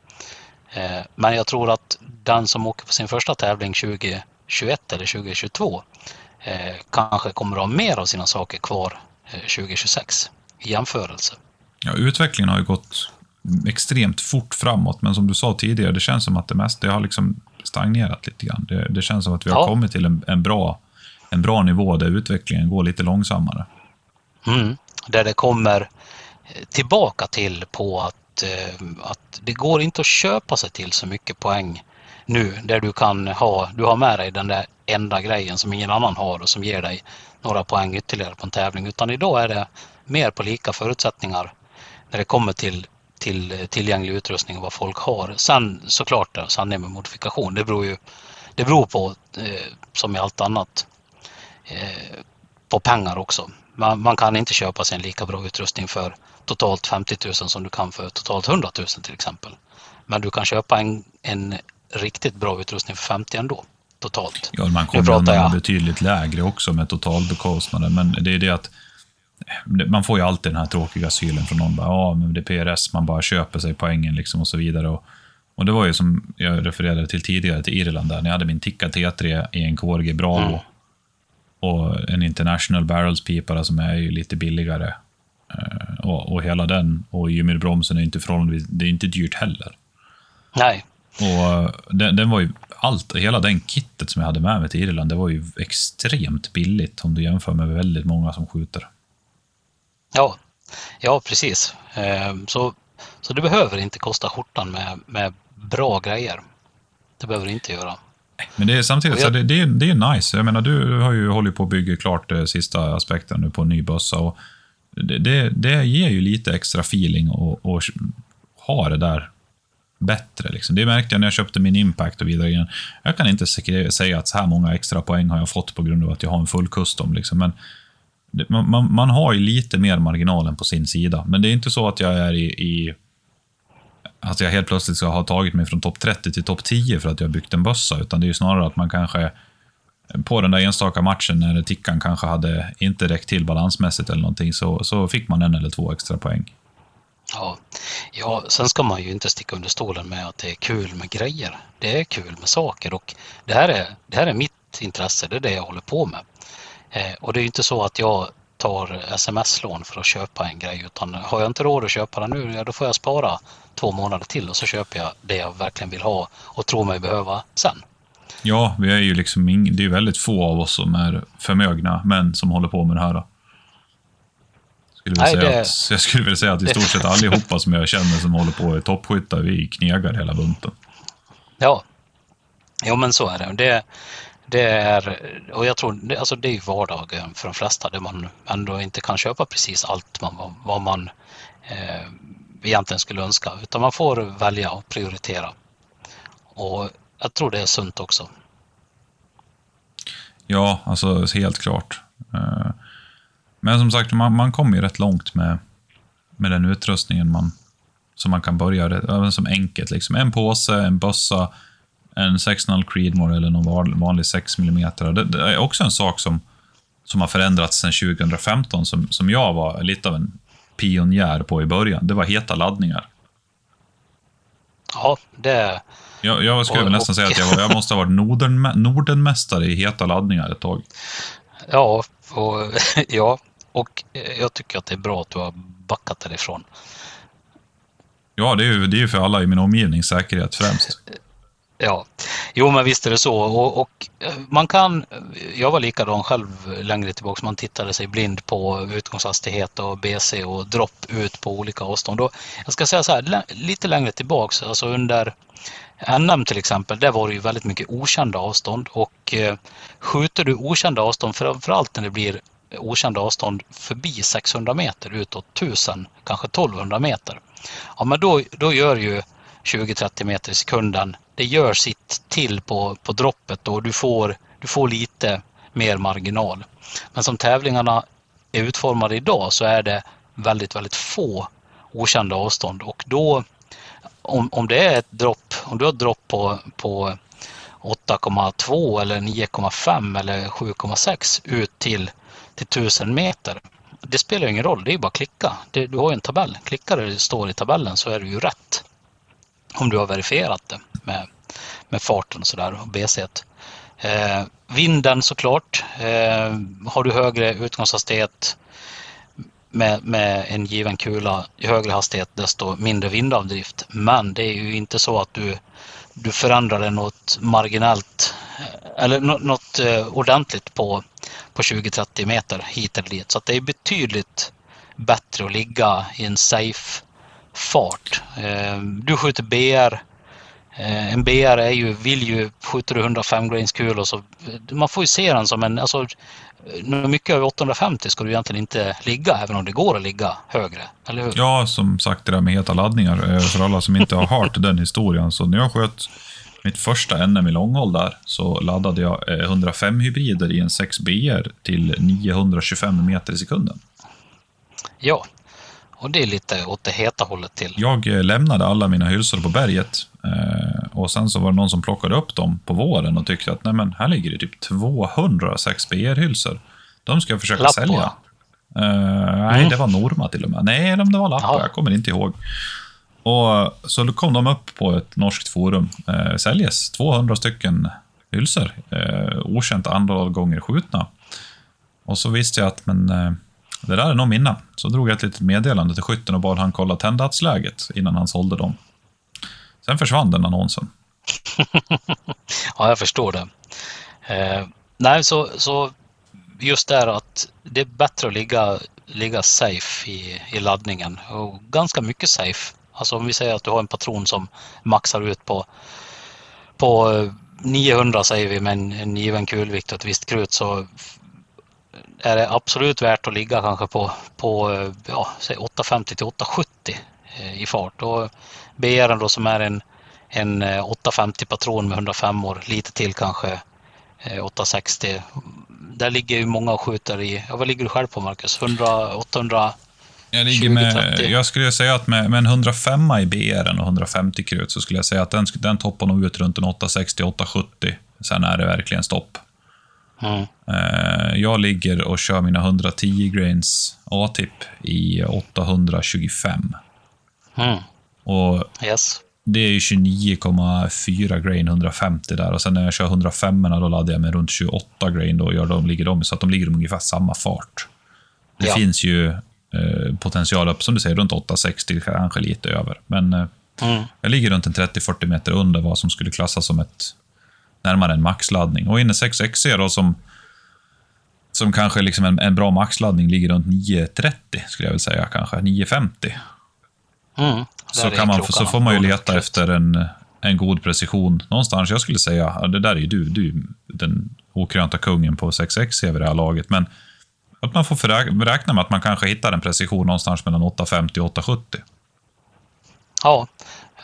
Eh, Men jag tror att den som åker på sin första tävling 2021 eller 2022 eh, kanske kommer att ha mer av sina saker kvar eh, 2026 i jämförelse. Ja, utvecklingen har ju gått extremt fort framåt, men som du sa tidigare, det känns som att det mesta har liksom stagnerat lite grann. Det, det känns som att vi har Ja. kommit till en, en, bra, en bra nivå där utvecklingen går lite långsammare. Mm. Där det kommer tillbaka till på att, eh, att det går inte att köpa sig till så mycket poäng nu där du kan ha, du har med dig den där enda grejen som ingen annan har och som ger dig några poäng ytterligare på en tävling. Utan idag är det mer på lika förutsättningar när det kommer till, till tillgänglig utrustning och vad folk har. Sen såklart, sanning med modifikation, det beror ju det beror på, eh, som i allt annat, eh, på pengar också. Man, man kan inte köpa sig en lika bra utrustning för totalt 50 000 som du kan för totalt 100 000 till exempel. Men du kan köpa en, en riktigt bra utrustning för 50 ändå, totalt. Ja, man Nu kommer pratar jag. betydligt lägre också med totalbekostnaden, men det är det att man får ju alltid den här tråkiga sylen från någon. Bara, ja, men det är PRS, man bara köper sig poängen liksom och så vidare. Och, och det var ju som jag refererade till tidigare, till Irland, där när jag hade min Tikka T3 i en KRG Bravo Mm. och en International Barrels-pipare som är ju lite billigare. Eh, Och, och hela den, och Ymir-bromsen är inte förhållandevis, det är inte dyrt heller. Nej, Och eh, den, den var ju, allt, hela den kittet som jag hade med mig till Irland, det var ju extremt billigt om du jämför med väldigt många som skjuter. Ja, ja precis. Eh, Så, så det behöver inte kosta skjortan med, med bra grejer. Det behöver det inte göra. Men det är samtidigt, Och så jag- det, det, är, det är nice. Jag menar, du har ju hållit på att bygga klart eh, sista aspekten nu på en ny bössa. Och det, det, det ger ju lite extra feeling och, och ha det där bättre. Liksom. Det märkte jag när jag köpte min Impact och vidare. igen. Jag kan inte sä- säga att så här många extra poäng har jag fått på grund av att jag har en full custom. Liksom. Men man, man, man har ju lite mer marginalen på sin sida. Men det är inte så att jag är i, i att jag helt plötsligt ska ha tagit mig från topp 30 till topp 10 för att jag byggt en bössa, utan det är ju snarare att man kanske på den där enstaka matchen när tickan kanske hade inte räckt till balansmässigt eller någonting, så, så fick man en eller två extra poäng. Ja. ja, sen ska man ju inte sticka under stolen med att det är kul med grejer. Det är kul med saker och det här är, det här är mitt intresse, det är det jag håller på med. Eh, och det är ju inte så att jag tar sms-lån för att köpa en grej utan har jag inte råd att köpa den nu, ja, då får jag spara två månader till och så köper jag det jag verkligen vill ha och tror mig behöva sen. Ja, vi är ju liksom ing, det är väldigt få av oss som är förmögna män som håller på med det här. Skulle Nej, säga det... att, jag skulle vilja säga att i stort sett allihopa som jag känner som håller på är toppskyttar, vi knegar hela bunten. Ja, jo men så är det. det. Det är, och jag tror, alltså det är vardagen för de flesta där man ändå inte kan köpa precis allt man, vad man eh, egentligen skulle önska, utan man får välja och prioritera. Och jag tror det är sunt också. Ja, alltså helt klart. Eh, men som sagt, man, man kommer ju rätt långt med, med den utrustningen man, som man kan börja, med. som enkelt. Liksom. En påse, en bössa, en 6.0 Creedmoor eller någon vanlig 6 mm. Det, det, är också en sak som, som har förändrats sedan 2015, som, som jag var lite av en pionjär på i början. Det var heta laddningar. Ja, det... Jag, jag skulle och, nästan och... säga att jag, var, jag måste ha varit Norden, Nordenmästare i heta laddningar ett tag. Ja, och, ja, och jag tycker att det är bra att du har backat därifrån. Ja, det är ju, det är för alla i min omgivning säkerhet främst. Ja, jo men visst är det så. Och, och, eh, man kan, jag var likadan själv längre tillbaka, man tittade sig blind på utgångshastighet och BC och dropp ut på olika avstånd. Och jag ska säga så här, lite längre tillbaka, alltså under NM till exempel, där var det ju väldigt mycket okända avstånd och eh, skjuter du okända avstånd, framförallt när det blir okända avstånd förbi 600 meter utåt 1000, kanske 1200 meter. Ja, men då, då gör ju 20-30 meter i sekunden, det gör sitt till på, på droppet och du får, du får lite mer marginal. Men som tävlingarna är utformade idag så är det väldigt, väldigt få okända avstånd och då om, om det är ett dropp, om du har ett dropp på, på 8,2 eller 9,5 eller 7,6 ut till, till 1000 meter. Det spelar ingen roll, det är bara att klicka. Det, du har ju en tabell. Klickar det står i tabellen så är det ju rätt. Om du har verifierat det med, med farten och sådär och BC. Eh, vinden såklart. Eh, har du högre utgångshastighet med, med en given kula i högre hastighet desto mindre vindavdrift. Men det är ju inte så att du, du förändrar det något marginellt eh, eller något eh, ordentligt på, på 20-30 meter hit eller dit. Så det är betydligt bättre att ligga i en safe fart. Eh, du skjuter BR. Eh, en BR är ju, vill ju, skjuter du 105 grains kulor så man får ju se den som en, alltså mycket över 850 ska du egentligen inte ligga, även om det går att ligga högre, eller hur? Ja, som sagt det där med heta laddningar, eh, för alla som inte har hört den historien. Så när jag sköt mitt första NM i långhåll där, så laddade jag 105 hybrider i en 6 BR till 925 meter i sekunden. Ja, och det är lite åt det heta hållet till. Jag eh, lämnade alla mina hylsor på berget eh, och sen så var det någon som plockade upp dem på våren och tyckte att nej men, här ligger det typ 200 6BR-hylsor. De ska jag försöka Lappa. sälja. Uh, mm. Nej, det var Norma till och med. Nej, eller om det var Lappa, ja. jag kommer inte ihåg. Och Så kom de upp på ett norskt forum. Eh, säljes 200 stycken hylsor. Eh, okänt antal gånger skjutna. Och så visste jag att men, det där är nog mina. Så drog jag ett litet meddelande till skytten och bad han kolla tänddatsläget innan han sålde dem. Sen försvann den annonsen. ja, jag förstår det. Eh, nej, så, så just där att det är bättre att ligga, ligga safe i, i laddningen och ganska mycket safe. Alltså om vi säger att du har en patron som maxar ut på, på eh, 900 säger vi med en, en given kulvikt och ett visst krut så är det absolut värt att ligga kanske på, på ja, 850 till 870 eh, i fart. Och BR då som är en, en 850 patron med 105 år, lite till kanske 860. Eh, Där ligger ju många och skjuter i, ja, vad ligger du själv på Marcus? 100, 800? Jag, ligger med, jag skulle säga att med, med en 105 i BR och 150 krut så skulle jag säga att den, den toppar nog ut runt en 860-870. Sen är det verkligen stopp. Mm. Eh, jag ligger och kör mina 110 grains A-tip i 825. Mm. Och Yes. det är ju 29,4 grain 150 där och sen när jag kör 105 då laddar jag med runt 28 grain då och gör de, ligger de, så att de ligger i ungefär samma fart. Det Ja. finns ju eh, potential upp, som du säger, runt 860, kanske lite över. Men eh, Mm. jag ligger runt en 30-40 meter under vad som skulle klassas som ett närmare en maxladdning. Och inne 6XC då som, som kanske liksom en, en bra maxladdning ligger runt 9.30 skulle jag vilja säga, kanske 9.50. Mm. Så, kan man, så får man ju leta efter en, en god precision någonstans. Jag skulle säga, ja, det där är ju du, du den okrönta kungen på 6X vid det här laget, men att man får räkna med att man kanske hittar en precision någonstans mellan 850 och 870. Ja,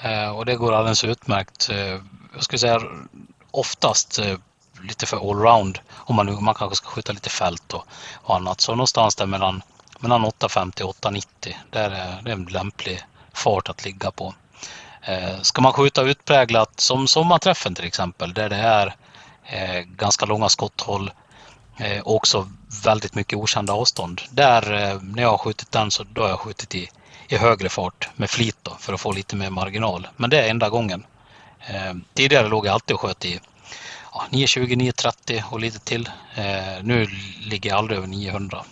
eh, och det går alldeles utmärkt. Eh, Jag skulle säga oftast eh, lite för allround om man, man kanske ska skjuta lite fält och, och annat. Så någonstans där mellan, mellan 850 och 890, där är det en lämplig fart att ligga på. Eh, Ska man skjuta utpräglat som sommarträffen till exempel, där det är eh, ganska långa skotthåll eh, och också väldigt mycket okända avstånd. Där, eh, när jag har skjutit den, så då har jag skjutit i, i högre fart med flit då, för att få lite mer marginal. Men det är enda gången. Eh, tidigare låg jag alltid och sköt i ja, 920, 930 och lite till. Eh, nu ligger jag aldrig över 900.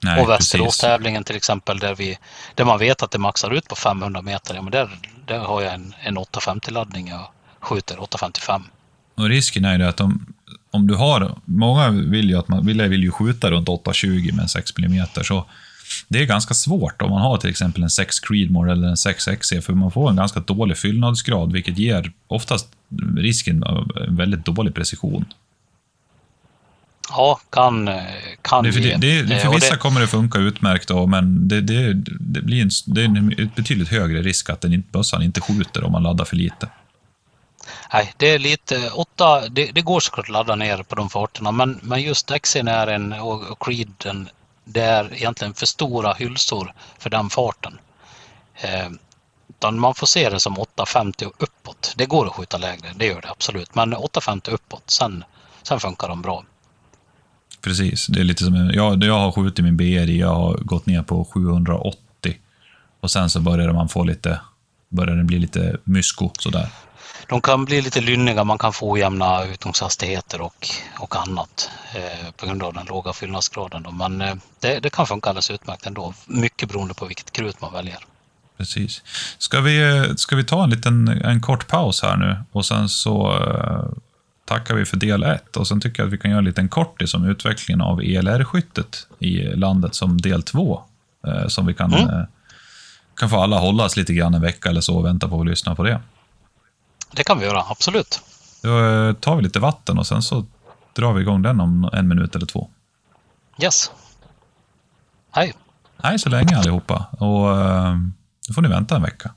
Nej, och. Västerås-tävlingen till exempel, där, vi, där man vet att det maxar ut på 500 meter, ja, men där, där har jag en, en 850-laddning. Jag skjuter 855. Och risken är ju att om, om du har, många vill ju, att man, vill, vill ju skjuta runt 820 med en 6 mm, så det är ganska svårt om man har till exempel en 6 Creedmoor eller en 6 XC, för man får en ganska dålig fyllnadsgrad, vilket ger oftast risken av en väldigt dålig precision. Ja, kan, kan Det, för, det, det, Eh, för vissa kommer det funka utmärkt, då, men det, det, det blir en, det är en betydligt högre risk att den inte, bössan inte skjuter om man laddar för lite. Nej, det är lite åtta. Det, det går såklart att ladda ner på de farterna, men, men just XC'n är en och, och Creeden, det är egentligen för stora hylsor för den farten. Eh, utan man får se det som 850 och uppåt. Det går att skjuta lägre, det gör det absolut. Men 850 uppåt, sen, sen funkar de bra. Precis, det är lite som, jag, jag har skjutit min BRI, jag har gått ner på 780 och sen så börjar man få lite, börjar den bli lite mysko sådär. De kan bli lite lynniga, man kan få ojämna utgångshastigheter och, och annat eh, på grund av den låga fyllnadsgraden. Då. Men eh, det, det kan funka alldeles utmärkt ändå, mycket beroende på vilket krut man väljer. Precis. Ska vi, ska vi ta en liten en kort paus här nu och sen så eh, tackar vi för del ett och sen tycker jag att vi kan göra en liten kortis om utvecklingen av ELR-skyttet i landet som del två. Eh, som vi kan, Mm. eh, kan få alla hållas lite grann en vecka eller så och vänta på att lyssna på det. Det kan vi göra, absolut. Då eh, tar vi lite vatten och sen så drar vi igång den om en minut eller två. Yes. Hej. Hej så länge allihopa och eh, då får ni vänta en vecka.